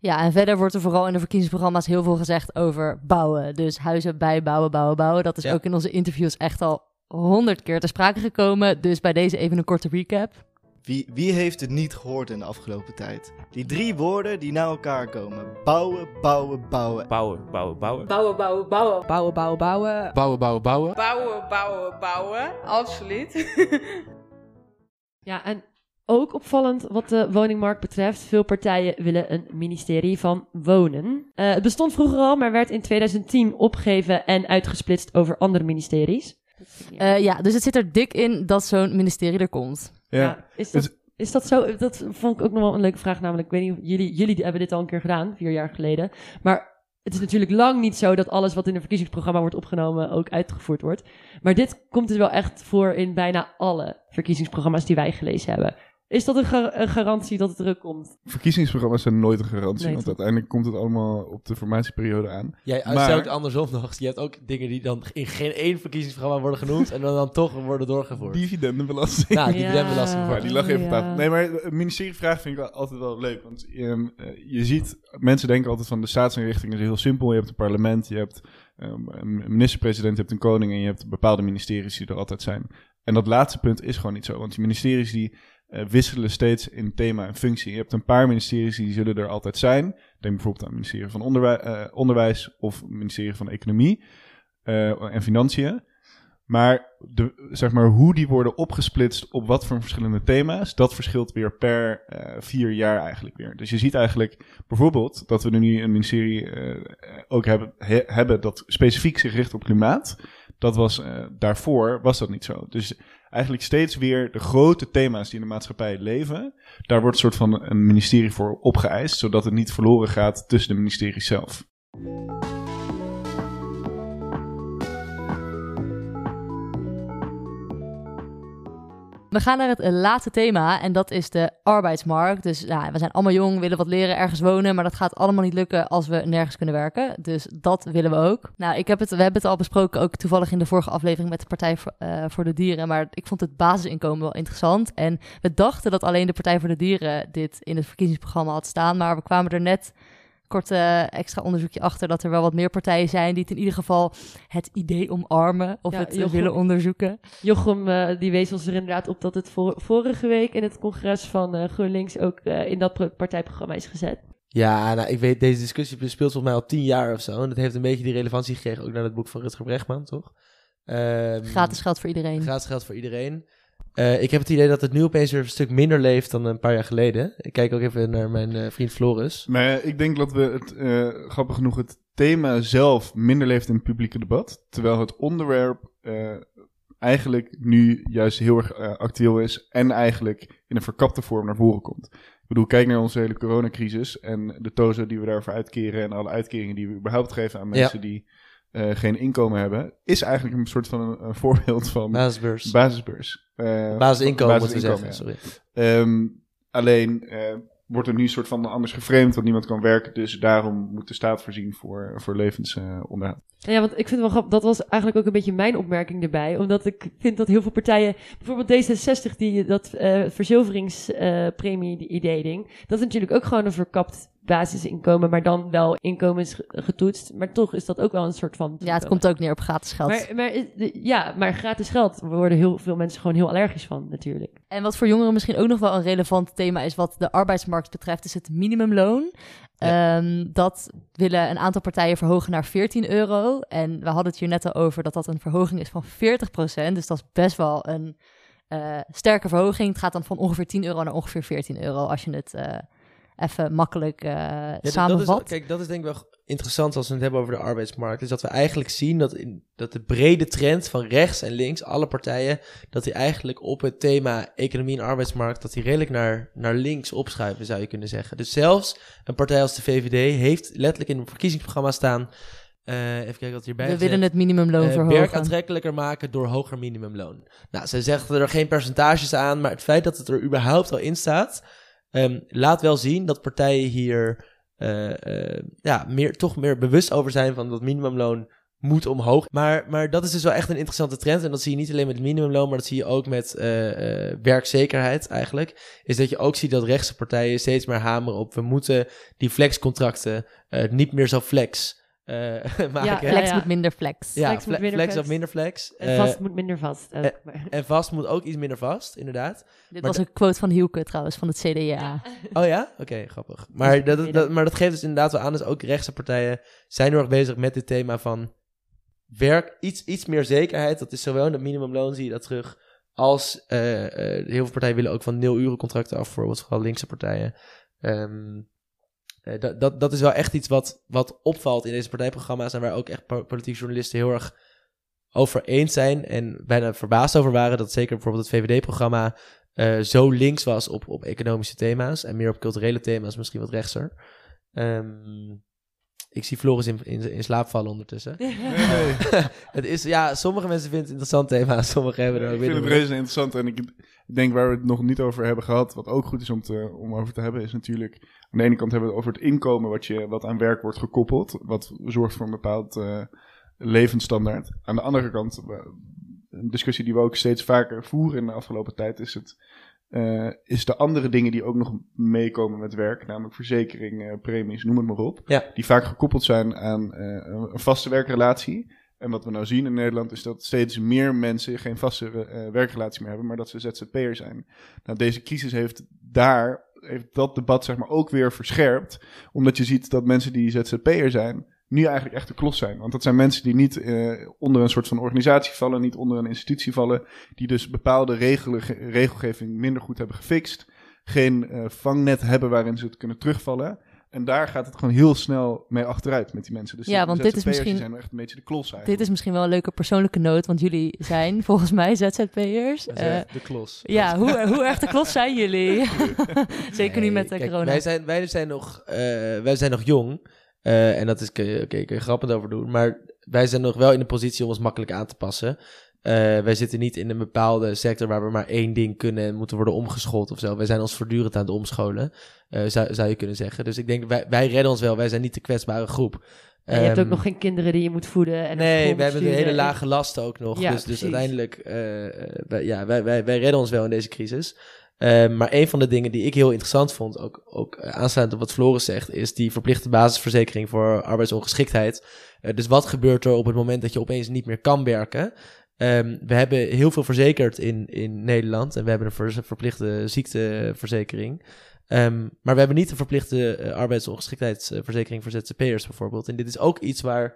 Ja, en verder wordt er vooral in de verkiezingsprogramma's heel veel gezegd over bouwen. Dus huizen bijbouwen, bouwen, bouwen. Dat is Ja. ook in onze interviews echt al honderd keer ter sprake gekomen. Dus bij deze even een korte recap. Wie, wie heeft het niet gehoord in de afgelopen tijd? Die drie woorden die naar elkaar komen. Bouwen, bouwen, bouwen. Bouwen, bouwen, bouwen. Bouwen, bouwen, bouwen. Bouwen, bouwen, bouwen. Bouwen, bouwen, bouwen. Bouwen, bouwen, bouwen. Absoluut. Ja, en ook opvallend wat de woningmarkt betreft. Veel partijen willen een ministerie van Wonen. Eh, het bestond vroeger al, maar werd in 2010 opgegeven en uitgesplitst over andere ministeries. Eh, ja, dus het zit er dik in dat zo'n ministerie er komt. Ja, is, dat, is dat zo? Dat vond ik ook nog wel een leuke vraag. Namelijk, ik weet niet of jullie, jullie hebben dit al een keer gedaan, vier jaar geleden. Maar het is natuurlijk lang niet zo dat alles wat in een verkiezingsprogramma wordt opgenomen ook uitgevoerd wordt. Maar dit komt dus wel echt voor in bijna alle verkiezingsprogramma's die wij gelezen hebben. Is dat een, ga- een garantie dat het er ook komt? Verkiezingsprogramma's zijn nooit een garantie, Nee, want uiteindelijk komt het allemaal op de formatieperiode aan. Jij Maar- maar... ook andersom nog. Je hebt ook dingen die dan in geen één verkiezingsprogramma worden genoemd en dan, dan toch worden doorgevoerd. Dividendenbelasting. Nou, Ja. dividendbelasting Ja, die lag even op Ja. tafel. Nee, maar het ministerievraag vind ik altijd wel leuk. Want ehm, eh, je ziet, mensen denken altijd van de staatsinrichting is heel simpel. Je hebt een parlement, je hebt ehm, een minister-president, je hebt een koning en je hebt bepaalde ministeries die er altijd zijn. En dat laatste punt is gewoon niet zo. Want die ministeries die eh, wisselen steeds in thema en functie. Je hebt een paar ministeries die zullen er altijd zijn. Denk bijvoorbeeld aan het ministerie van eh, Onderwijs of het ministerie van Economie eh, en Financiën. Maar, de, zeg maar hoe die worden opgesplitst op wat voor verschillende thema's, dat verschilt weer per vier jaar eigenlijk weer. Dus je ziet eigenlijk bijvoorbeeld dat we nu een ministerie ook hebben, he- hebben dat specifiek zich richt op klimaat. Dat was daarvoor was dat niet zo. Dus eigenlijk steeds weer de grote thema's die in de maatschappij leven, daar wordt een soort van een ministerie voor opgeëist, zodat het niet verloren gaat tussen de ministeries zelf. We gaan naar het eh, laatste thema en dat is de arbeidsmarkt. Dus we zijn allemaal jong, willen wat leren, ergens wonen, maar dat gaat allemaal niet lukken als we nergens kunnen werken. Dus dat willen we ook. Nou, ik heb het, we hebben het al besproken, ook toevallig in de vorige aflevering met de Partij voor, eh, voor de Dieren, maar ik vond het basisinkomen wel interessant. En we dachten dat alleen de Partij voor de Dieren dit in het verkiezingsprogramma had staan, maar we kwamen er net kort eh, extra onderzoekje achter dat er wel wat meer partijen zijn die het in ieder geval het idee omarmen of Ja, het Jochem- willen onderzoeken. Jochem eh, die wees ons er inderdaad op dat het vor- vorige week in het congres van eh, GroenLinks ook eh, in dat pro- partijprogramma is gezet. Ja, nou, ik weet, deze discussie speelt volgens mij al tien jaar of zo. En dat heeft een beetje die relevantie gekregen, ook naar het boek van Rutger Bregman, toch? Ehm, Gratis geld voor iedereen. Gratis geld voor iedereen. Eh, ik heb het idee dat het nu opeens weer een stuk minder leeft dan een paar jaar geleden. Ik kijk ook even naar mijn eh, vriend Floris. Maar ik denk dat we het, eh, grappig genoeg, het thema zelf minder leeft in het publieke debat. Terwijl het onderwerp eigenlijk nu juist heel erg actueel is. En eigenlijk in een verkapte vorm naar voren komt. Ik bedoel, kijk naar onze hele coronacrisis en de tozo die we daarvoor uitkeren. En alle uitkeringen die we überhaupt geven aan mensen die eh, geen inkomen hebben. Is eigenlijk een soort van een, een voorbeeld van Basisbeurs. basisbeurs. Eh, Basisinkomen moeten zeggen, ja. sorry. Ehm, alleen eh, wordt er nu een soort van anders geframed dat niemand kan werken. Dus daarom moet de staat voorzien voor, voor levensonderhoud. Ja, want ik vind het wel grappig. Dat was eigenlijk ook een beetje mijn opmerking erbij. Omdat ik vind dat heel veel partijen, bijvoorbeeld D66, die dat eh verzilveringspremie-idee ding. Dat is natuurlijk ook gewoon een verkapt basisinkomen, maar dan wel inkomensgetoetst. Maar toch is dat ook wel een soort van. Ja, het komt ook neer op gratis geld. Maar, ja, maar gratis geld worden heel veel mensen gewoon heel allergisch van, natuurlijk. En wat voor jongeren misschien ook nog wel een relevant thema is wat de arbeidsmarkt betreft, is het minimumloon. Ehm, dat willen een aantal partijen verhogen naar 14 euro. En we hadden het hier net al over dat dat een verhoging is van 40% Dus dat is best wel een eh, sterke verhoging. Het gaat dan van ongeveer 10 euro naar ongeveer 14 euro als je het eh, even makkelijk eh Ja, dat- dat samenvat. is, kijk, dat is denk ik wel interessant als we het hebben over de arbeidsmarkt. Is dat we eigenlijk zien dat, in, dat de brede trend van rechts en links, alle partijen, dat die eigenlijk op het thema economie en arbeidsmarkt, dat die redelijk naar, naar links opschuiven, zou je kunnen zeggen. Dus zelfs een partij als de VVD heeft letterlijk in het verkiezingsprogramma staan, eh, even kijken wat hierbij We willen het minimumloon Eh, verhogen. werk aantrekkelijker maken door hoger minimumloon. Nou, ze zegt er geen percentages aan, maar het feit dat het er überhaupt al in staat, ehm, laat wel zien dat partijen hier eh, eh, ja, meer, toch meer bewust over zijn van dat minimumloon moet omhoog. Maar, maar dat is dus wel echt een interessante trend. En dat zie je niet alleen met het minimumloon, maar dat zie je ook met eh, werkzekerheid eigenlijk. Is dat je ook ziet dat rechtse partijen steeds meer hameren op... we moeten die flexcontracten niet meer zo flex eh, maken. Flex ja. moet minder flex. Ja, Flex moet minder flex flex. of minder flex. En Eh, vast moet minder vast. ook. eh, Maar- en vast moet ook iets minder vast, inderdaad. Dit Maar was een quote van Hielke trouwens, van het CDA. Oh ja? Oké, grappig. Maar dat, dat, dat- maar dat geeft dus inderdaad wel aan, dus ook rechtse partijen zijn heel erg bezig met dit thema van werk, iets, iets meer zekerheid. Dat is zowel in het minimumloon, zie je dat terug, als eh, eh, heel veel partijen willen ook van nul uren contracten af, bijvoorbeeld vooral linkse partijen. Ehm, eh, dat, dat, dat is wel echt iets wat, wat opvalt in deze partijprogramma's en waar ook echt po- politieke journalisten heel erg over eens zijn en bijna verbaasd over waren dat zeker bijvoorbeeld het VVD-programma eh, zo links was op, op economische thema's en meer op culturele thema's, misschien wat rechtser. Ehm, Ik zie Floris in, in, in slaap vallen ondertussen. Nee, nee. het is, ja, sommige mensen vinden het een interessant thema, sommigen hebben er ook ik vind het reuze interessant. En ik denk waar we het nog niet over hebben gehad, wat ook goed is om, te, om over te hebben, is natuurlijk... Aan de ene kant hebben we het over het inkomen wat, je, wat aan werk wordt gekoppeld. Wat zorgt voor een bepaald eh, levensstandaard. Aan de andere kant, eh, een discussie die we ook steeds vaker voeren in de afgelopen tijd, is het... eh, is de andere dingen die ook nog meekomen met werk, namelijk verzekering, eh, premies, noem het maar op, Ja. die vaak gekoppeld zijn aan eh, een een vaste werkrelatie. En wat we nou zien in Nederland is dat steeds meer mensen geen vaste eh, werkrelatie meer hebben, maar dat ze ZZP'er zijn. Nou, deze crisis heeft daar, heeft dat debat zeg maar ook weer verscherpt. Omdat je ziet dat mensen die ZZP'er zijn, nu eigenlijk echt de klos zijn. Want dat zijn mensen die niet eh, onder een soort van organisatie vallen, niet onder een institutie vallen, die dus bepaalde regelen, regelgeving minder goed hebben gefixt. Geen eh, vangnet hebben waarin ze het kunnen terugvallen. En daar gaat het gewoon heel snel mee achteruit met die mensen. Dus Ja, want dit is misschien- zijn echt een beetje de klos eigenlijk. Dit is misschien wel een leuke persoonlijke noot, want jullie zijn volgens mij ZZP'ers. Eh, echt de klos. ja, hoe, hoe erg de klos zijn jullie? Zeker nu Nee, met de kijk, corona. Wij zijn, wij zijn, nog, eh, wij zijn nog jong. Eh, en dat is, je, kun je- grappig over doen. Maar wij zijn nog wel in de positie om ons makkelijk aan te passen. Eh, wij zitten niet in een bepaalde sector waar we maar één ding kunnen en moeten worden omgeschoold of zo. Wij zijn ons voortdurend aan het omscholen, eh, zou, zou je kunnen zeggen. Dus ik denk, wij, wij redden ons wel. Wij zijn niet de kwetsbare groep. En je hebt ook Ehm, nog geen kinderen die je moet voeden. En nee, we hebben een hele lage lasten ook nog. Ja, dus, dus uiteindelijk, wij, ja, wij, wij, wij redden ons wel in deze crisis. Ehm, maar een van de dingen die ik heel interessant vond, ook, ook eh, aansluitend op wat Floris zegt, is die verplichte basisverzekering voor arbeidsongeschiktheid. Eh, dus wat gebeurt er op het moment dat je opeens niet meer kan werken? Ehm, we hebben heel veel verzekerd in, in Nederland en we hebben een ver- verplichte ziekteverzekering. Ehm, maar we hebben niet een verplichte eh, arbeidsongeschiktheidsverzekering voor ZZP'ers bijvoorbeeld. En dit is ook iets waar,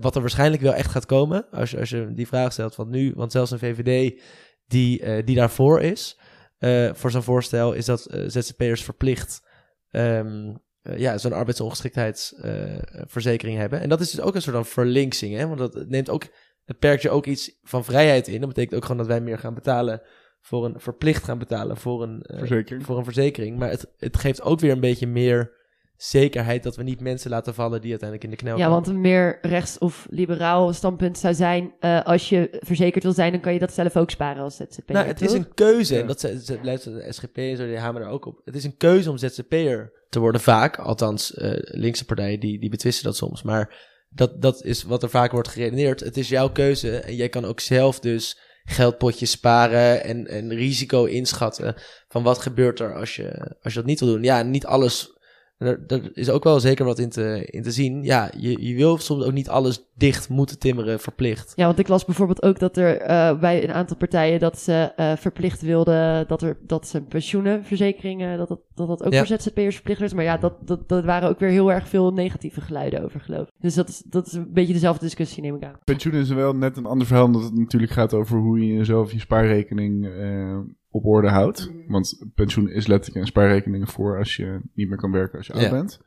wat er waarschijnlijk wel echt gaat komen, als je, als je die vraag stelt van nu, want zelfs een VVD die, die daarvoor is, eh, voor zo'n voorstel, is dat eh, ZZP'ers verplicht ehm, eh, ja, zo'n arbeidsongeschiktheidsverzekering hebben. En dat is dus ook een soort van verlinksing, hè? want dat neemt ook, het perkt je ook iets van vrijheid in. Dat betekent ook gewoon dat wij meer gaan betalen voor een, verplicht gaan betalen voor een, Verzekering. voor een verzekering. Maar het, het geeft ook weer een beetje meer zekerheid dat we niet mensen laten vallen die uiteindelijk in de knel Ja, komen. want een meer rechts- of liberaal standpunt zou zijn... eh, als je verzekerd wil zijn, dan kan je dat zelf ook sparen als ZZP'er, Nou, het is een keuze. Ja. En dat luisteren de SGP en zo, die hameren er ook op. Het is een keuze om ZZP'er te worden, vaak. Althans, eh, linkse partijen die, die betwisten dat soms. Maar dat, dat is wat er vaak wordt geredeneerd. Het is jouw keuze en jij kan ook zelf dus geldpotjes sparen en, en risico inschatten van wat gebeurt er als je, als je dat niet wil doen. Ja, niet alles... Er, er is ook wel zeker wat in te, in te zien. Ja, je, je wil soms ook niet alles dicht moeten timmeren, verplicht. Ja, want ik las bijvoorbeeld ook dat er eh, bij een aantal partijen dat ze eh, verplicht wilden dat, er, dat ze pensioenenverzekeringen, dat dat, dat, dat ook Ja. voor ZZP'ers verplicht is. Maar ja, dat, dat, dat waren ook weer heel erg veel negatieve geluiden over, geloof ik. Dus dat is, dat is een beetje dezelfde discussie, neem ik aan. Pensioen is wel net een ander verhaal, omdat het natuurlijk gaat over hoe je jezelf je spaarrekening eh, op orde houdt. Want pensioen is letterlijk een spaarrekening voor als je niet meer kan werken als je Ja. oud bent.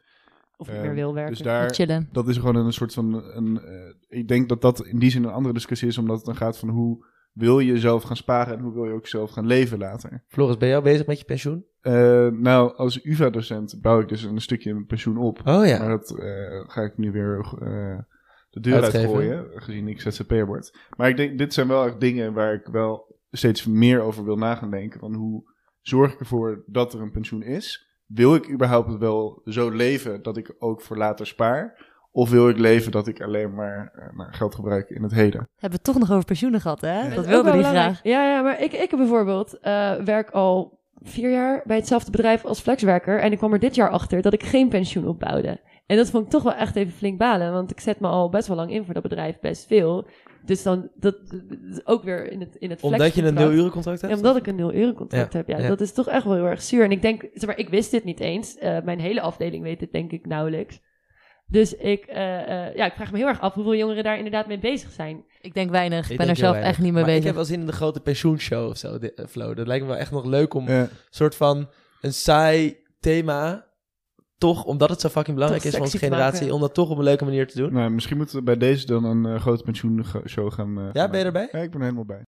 Of je Eh, meer wil werken. Dus daar, Chillen. dat is gewoon een soort van. Een, eh, ik denk dat dat in die zin een andere discussie is, omdat het dan gaat van hoe wil je zelf gaan sparen en hoe wil je ook zelf gaan leven later. Floris, ben jij al bezig met je pensioen? Eh, nou, als UvA-docent bouw ik dus een stukje pensioen op. Oh ja. Maar dat eh, ga ik nu weer eh, de deur Uitgeven. uitgooien, gezien ik ZZP'er word. Maar ik denk, dit zijn wel echt dingen waar ik wel steeds meer over wil na gaan denken. Van hoe zorg ik ervoor dat er een pensioen is? Wil ik überhaupt wel zo leven dat ik ook voor later spaar? Of wil ik leven dat ik alleen maar eh, nou, geld gebruik in het heden? Hebben we het toch nog over pensioenen gehad, hè? Dat wilde die belangrijk. graag. Ja, ja, maar ik, ik bijvoorbeeld eh, werk al vier jaar bij hetzelfde bedrijf als flexwerker. En ik kwam er dit jaar achter dat ik geen pensioen opbouwde. En dat vond ik toch wel echt even flink balen. Want ik zet me al best wel lang in voor dat bedrijf, best veel. Dus dan, dat, is ook weer in het, in het Omdat je een flexcontract. nul uren contract hebt? Ja, omdat ik een nul euro contract Ja, heb. Ja, ja. dat is toch echt wel heel erg zuur. En ik denk, zeg maar, ik wist dit niet eens. Eh, mijn hele afdeling weet het denk ik nauwelijks. Dus ik, eh, eh, ja, ik vraag me heel erg af hoeveel jongeren daar inderdaad mee bezig zijn. Ik denk weinig. Ik, Ik ben er zelf weinig. echt niet mee Maar bezig. Ik heb wel zin in de grote pensioenshow of zo, di- eh, Flo. Dat lijkt me wel echt nog leuk om een soort van een saai thema, toch, omdat het zo fucking belangrijk Toch is voor onze generatie, maken. om dat toch op een leuke manier te doen. nou, misschien moeten we bij deze dan een eh, grote pensioenshow gaan. eh, Ja, gaan ben je erbij? Ja, ik ben er helemaal bij.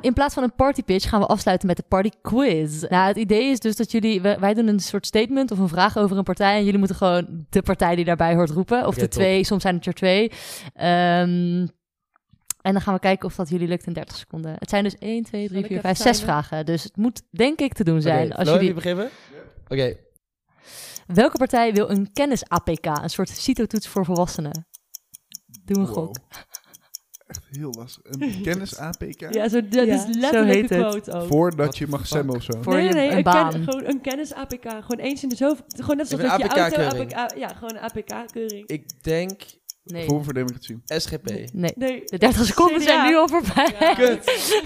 in plaats van een party pitch gaan we afsluiten met de party quiz. Nou, het idee is dus dat jullie, wij doen een soort statement of een vraag over een partij en jullie moeten gewoon de partij die daarbij hoort roepen. Of de top. twee, soms zijn het er twee. Ehm, en dan gaan we kijken of dat jullie lukt in 30 seconden. Het zijn dus 1, 2, 3, ik 4, even 5, 6 timen? vragen. Dus het moet denk ik te doen zijn. Oké, als Flo, jullie... beginnen? Oké. Welke partij wil een kennis-APK, een soort CITO-toets voor volwassenen? Doe een Wow. gok. Echt heel lastig. Een kennis-APK? Ja, zo, dat Ja, is zo letterlijk heet de het. quote ook. Voordat je mag stemmen of zo. Voor nee, je nee, een een, baan. ken- gewoon een kennis-APK. Gewoon eens in de zoveel... Gewoon net zoals dat je auto... APK-keuring. APK, ja, gewoon een APK-keuring. Ik denk Nee. Voor democratie. SGP. Nee. Nee. De 30 seconden CDA. zijn nu al voorbij. Ja. Kut.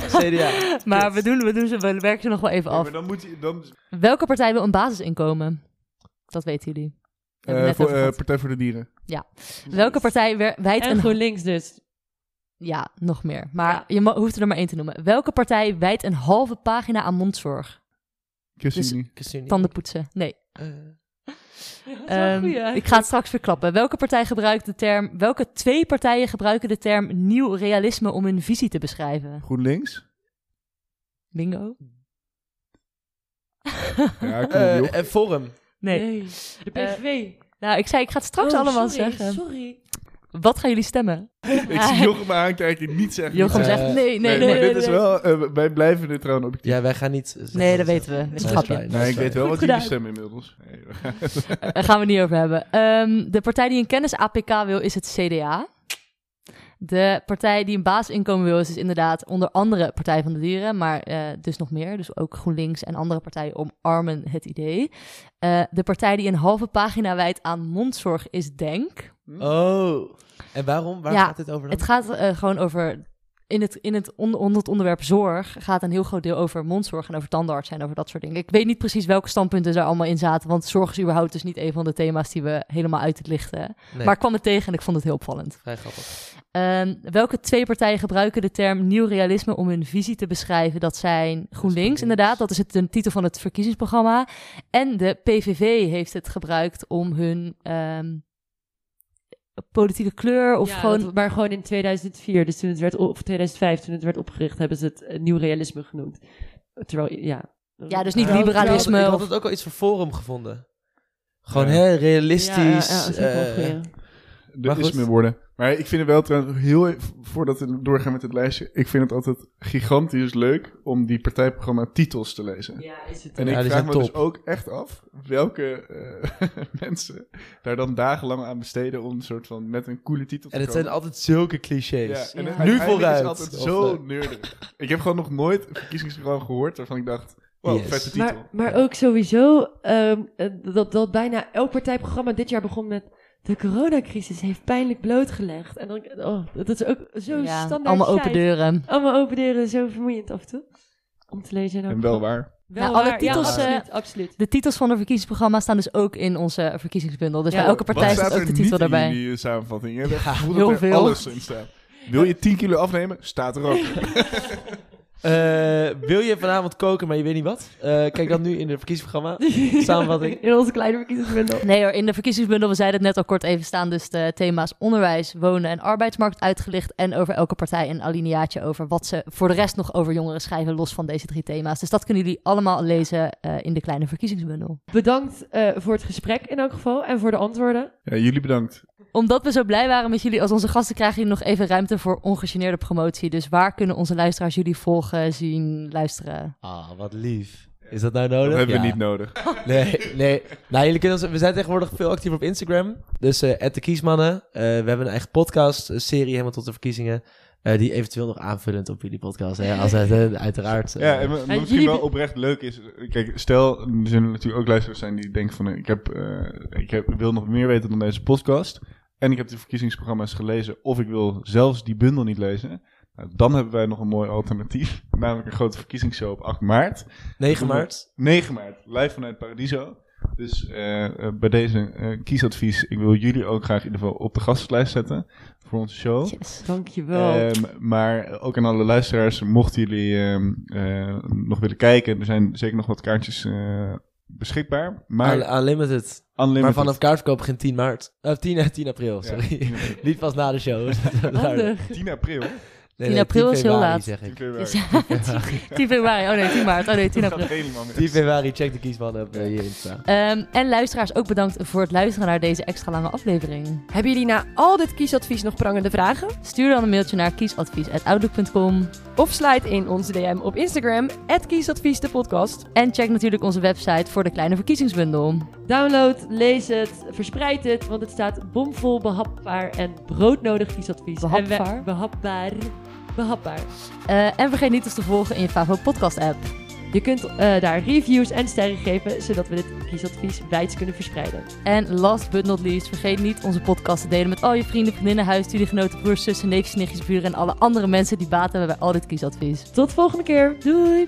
CDA. Maar we, doen, we, doen ze, we werken ze nog wel even Ja, af. maar dan moet je... Dan, Welke partij wil een basisinkomen? Dat weten jullie. Eh, voor, eh. Partij voor de Dieren. Welke partij wijt En een... GroenLinks dus. Ja, nog meer. Maar Ja. je hoeft er maar één te noemen. Welke partij wijt een halve pagina aan mondzorg? ChristenUnie. ChristenUnie. Tanden poetsen. Nee. Eh, Ehm, ik ga het straks verklappen. Welke partij gebruikt de term... Welke twee partijen gebruiken de term nieuw realisme om hun visie te beschrijven? GroenLinks. Bingo? Ja, eh, en Forum. Nee. De PVV. Nou, ik zei, ik ga het straks Oh, allemaal sorry, zeggen. Sorry. Wat gaan jullie stemmen? Ik zie Jochem aankijken, niet zeggen. Jochem zegt nee, nee, Nee, nee. maar nee, dit is wel... eh, wij blijven dit trouwens objectief. Ja, wij gaan niet... Nee, dat weten we. Dat is een nice Nee, ik weet wel wat jullie stemmen inmiddels. Nee, we gaan- Daar gaan we het niet over hebben. Ehm, de partij die een kennis-APK wil, is het CDA. De partij die een basisinkomen wil, is dus inderdaad onder andere Partij van de Dieren, maar eh, dus nog meer. Dus ook GroenLinks en andere partijen omarmen het idee. Eh, de partij die een halve pagina wijdt aan mondzorg is DENK. Oh. En waarom? Waar Ja, gaat dit over dan? Het gaat eh, gewoon over. In het, in het onder, onder het onderwerp zorg gaat een heel groot deel over mondzorg en over tandartsen en over dat soort dingen. Ik weet niet precies welke standpunten er allemaal in zaten, want zorg is überhaupt dus niet een van de thema's die we helemaal uit het lichten. Nee, Maar ik kwam het tegen en ik vond het heel opvallend. vrij grappig. Ehm, welke twee partijen gebruiken de term nieuw realisme om hun visie te beschrijven? Dat zijn GroenLinks, GroenLinks. inderdaad. Dat is het, de titel van het verkiezingsprogramma. En de PVV heeft het gebruikt om hun ehm, politieke kleur of Ja, gewoon... dat- maar gewoon in 2004, dus toen het werd of 2005, toen het werd opgericht, hebben ze het eh, nieuw realisme genoemd. Terwijl, ja. Ja, dus niet Nou, liberalisme Ik had, ik of- had het ook al iets voor Forum gevonden. Gewoon, Ja. hè, realistisch. Ja, ja, ja, dat is ook Maar ik vind het wel trouwens heel even, voordat we doorgaan met het lijstje, ik vind het altijd gigantisch leuk om die partijprogramma titels te lezen. Ja, is het En Ja, ik vraag me dus ook echt af welke eh, mensen daar dan dagenlang aan besteden om een soort van met een coole titel te En het zijn komen. altijd zulke clichés. Ja. ja, en het Nu vooruit. is altijd zo eh, neurderig. Ik heb gewoon nog nooit een verkiezingsprogramma gehoord waarvan ik dacht, wow, Yes. vette titel. Maar, maar ook sowieso ehm, eh, dat, dat bijna elk partijprogramma dit jaar begon met... De coronacrisis heeft pijnlijk blootgelegd. En dan, oh, dat is ook zo ja, standaard allemaal open deuren. Allemaal open deuren, zo vermoeiend af en toe. Om te lezen. En, wel waar. Wel Ja, alle titels, Ja, eh, absoluut, absoluut. De titels van de verkiezingsprogramma's staan dus ook in onze verkiezingsbundel. Dus Ja. bij elke partij staat staat ook er de titel niet erbij. in jullie samenvatting? Je hebt heel veel. alles in staat. Wil je 10 kilo afnemen? Staat er ook. Eh, wil je vanavond koken, maar je weet niet wat? Eh, kijk dan nu in het verkiezingsprogramma. Samenvatting. In onze kleine verkiezingsbundel. Nee hoor, in de verkiezingsbundel, we zeiden het net al kort even, staan dus de thema's onderwijs, wonen en arbeidsmarkt uitgelicht. En over elke partij een alineaatje over wat ze voor de rest nog over jongeren schrijven, los van deze drie thema's. Dus dat kunnen jullie allemaal lezen eh, in de kleine verkiezingsbundel. Bedankt eh, voor het gesprek in elk geval en voor de antwoorden. Ja, jullie bedankt. Omdat we zo blij waren met jullie als onze gasten, krijgen jullie nog even ruimte voor ongegeneerde promotie. Dus waar kunnen onze luisteraars jullie volgen, zien, luisteren? Ah, wat lief. Is dat nou nodig? Dat hebben we Ja. niet nodig. Nee, nee. Nou, jullie kunnen ons, we zijn tegenwoordig veel actiever op Instagram. Dus eh de Kiesmannen. Eh, we hebben een eigen podcast, een serie helemaal tot de verkiezingen. eh, die eventueel nog aanvullend op jullie podcast. Hè, als het uiteraard. Ja, en wat En misschien wel oprecht leuk is. Kijk, stel, er zullen natuurlijk ook luisteraars zijn die denken van... Ik, heb, eh, ik heb, wil nog meer weten dan deze podcast. En ik heb de verkiezingsprogramma's gelezen. Of ik wil zelfs die bundel niet lezen. Nou, dan hebben wij nog een mooi alternatief. Namelijk een grote verkiezingsshow op 8 maart. 9 maart. 9 maart, live vanuit Paradiso. Dus eh, eh, bij deze eh, kiesadvies, ik wil jullie ook graag in ieder geval op de gastenlijst zetten voor onze show. Yes. Dankjewel. Ehm, maar ook aan alle luisteraars, mochten jullie ehm, eh, nog willen kijken, er zijn zeker nog wat kaartjes eh, beschikbaar. Maar Unli- Unlimited. unlimited. Maar vanaf kaartverkoop begint 10 maart. Of 10, eh, 10 april, Ja, sorry. 10 april. Niet pas na de show. Handig. 10 april. Nee, 10 nee, april 10 is heel laat. zeg ik. Dus ja, 10 februari. Oh nee, 10 maart. Oh nee, 10 april. 10 februari, check de kiesman op eh, je Insta. Ehm, en luisteraars, ook bedankt voor het luisteren naar deze extra lange aflevering. Hebben jullie na al dit kiesadvies nog prangende vragen? Stuur dan een mailtje naar kiesadvies.outlook.com. Of slide in onze DM op Instagram, kiesadvies de podcast. En check natuurlijk onze website voor de kleine verkiezingsbundel. Download, lees het, verspreid het, want het staat bomvol behapbaar en broodnodig kiesadvies. En we- Behapbaar? Behapbaar. Eh, en vergeet niet ons te volgen in je Favo podcast app. Je kunt eh, daar reviews en sterren geven, zodat we dit kiesadvies wijds kunnen verspreiden. En last but not least, vergeet niet onze podcast te delen met al je vrienden, vriendinnen, huisstudiegenoten, broers, zussen, neefjes, nichtjes, buren en alle andere mensen die baat hebben bij al dit kiesadvies. Tot volgende keer. Doei!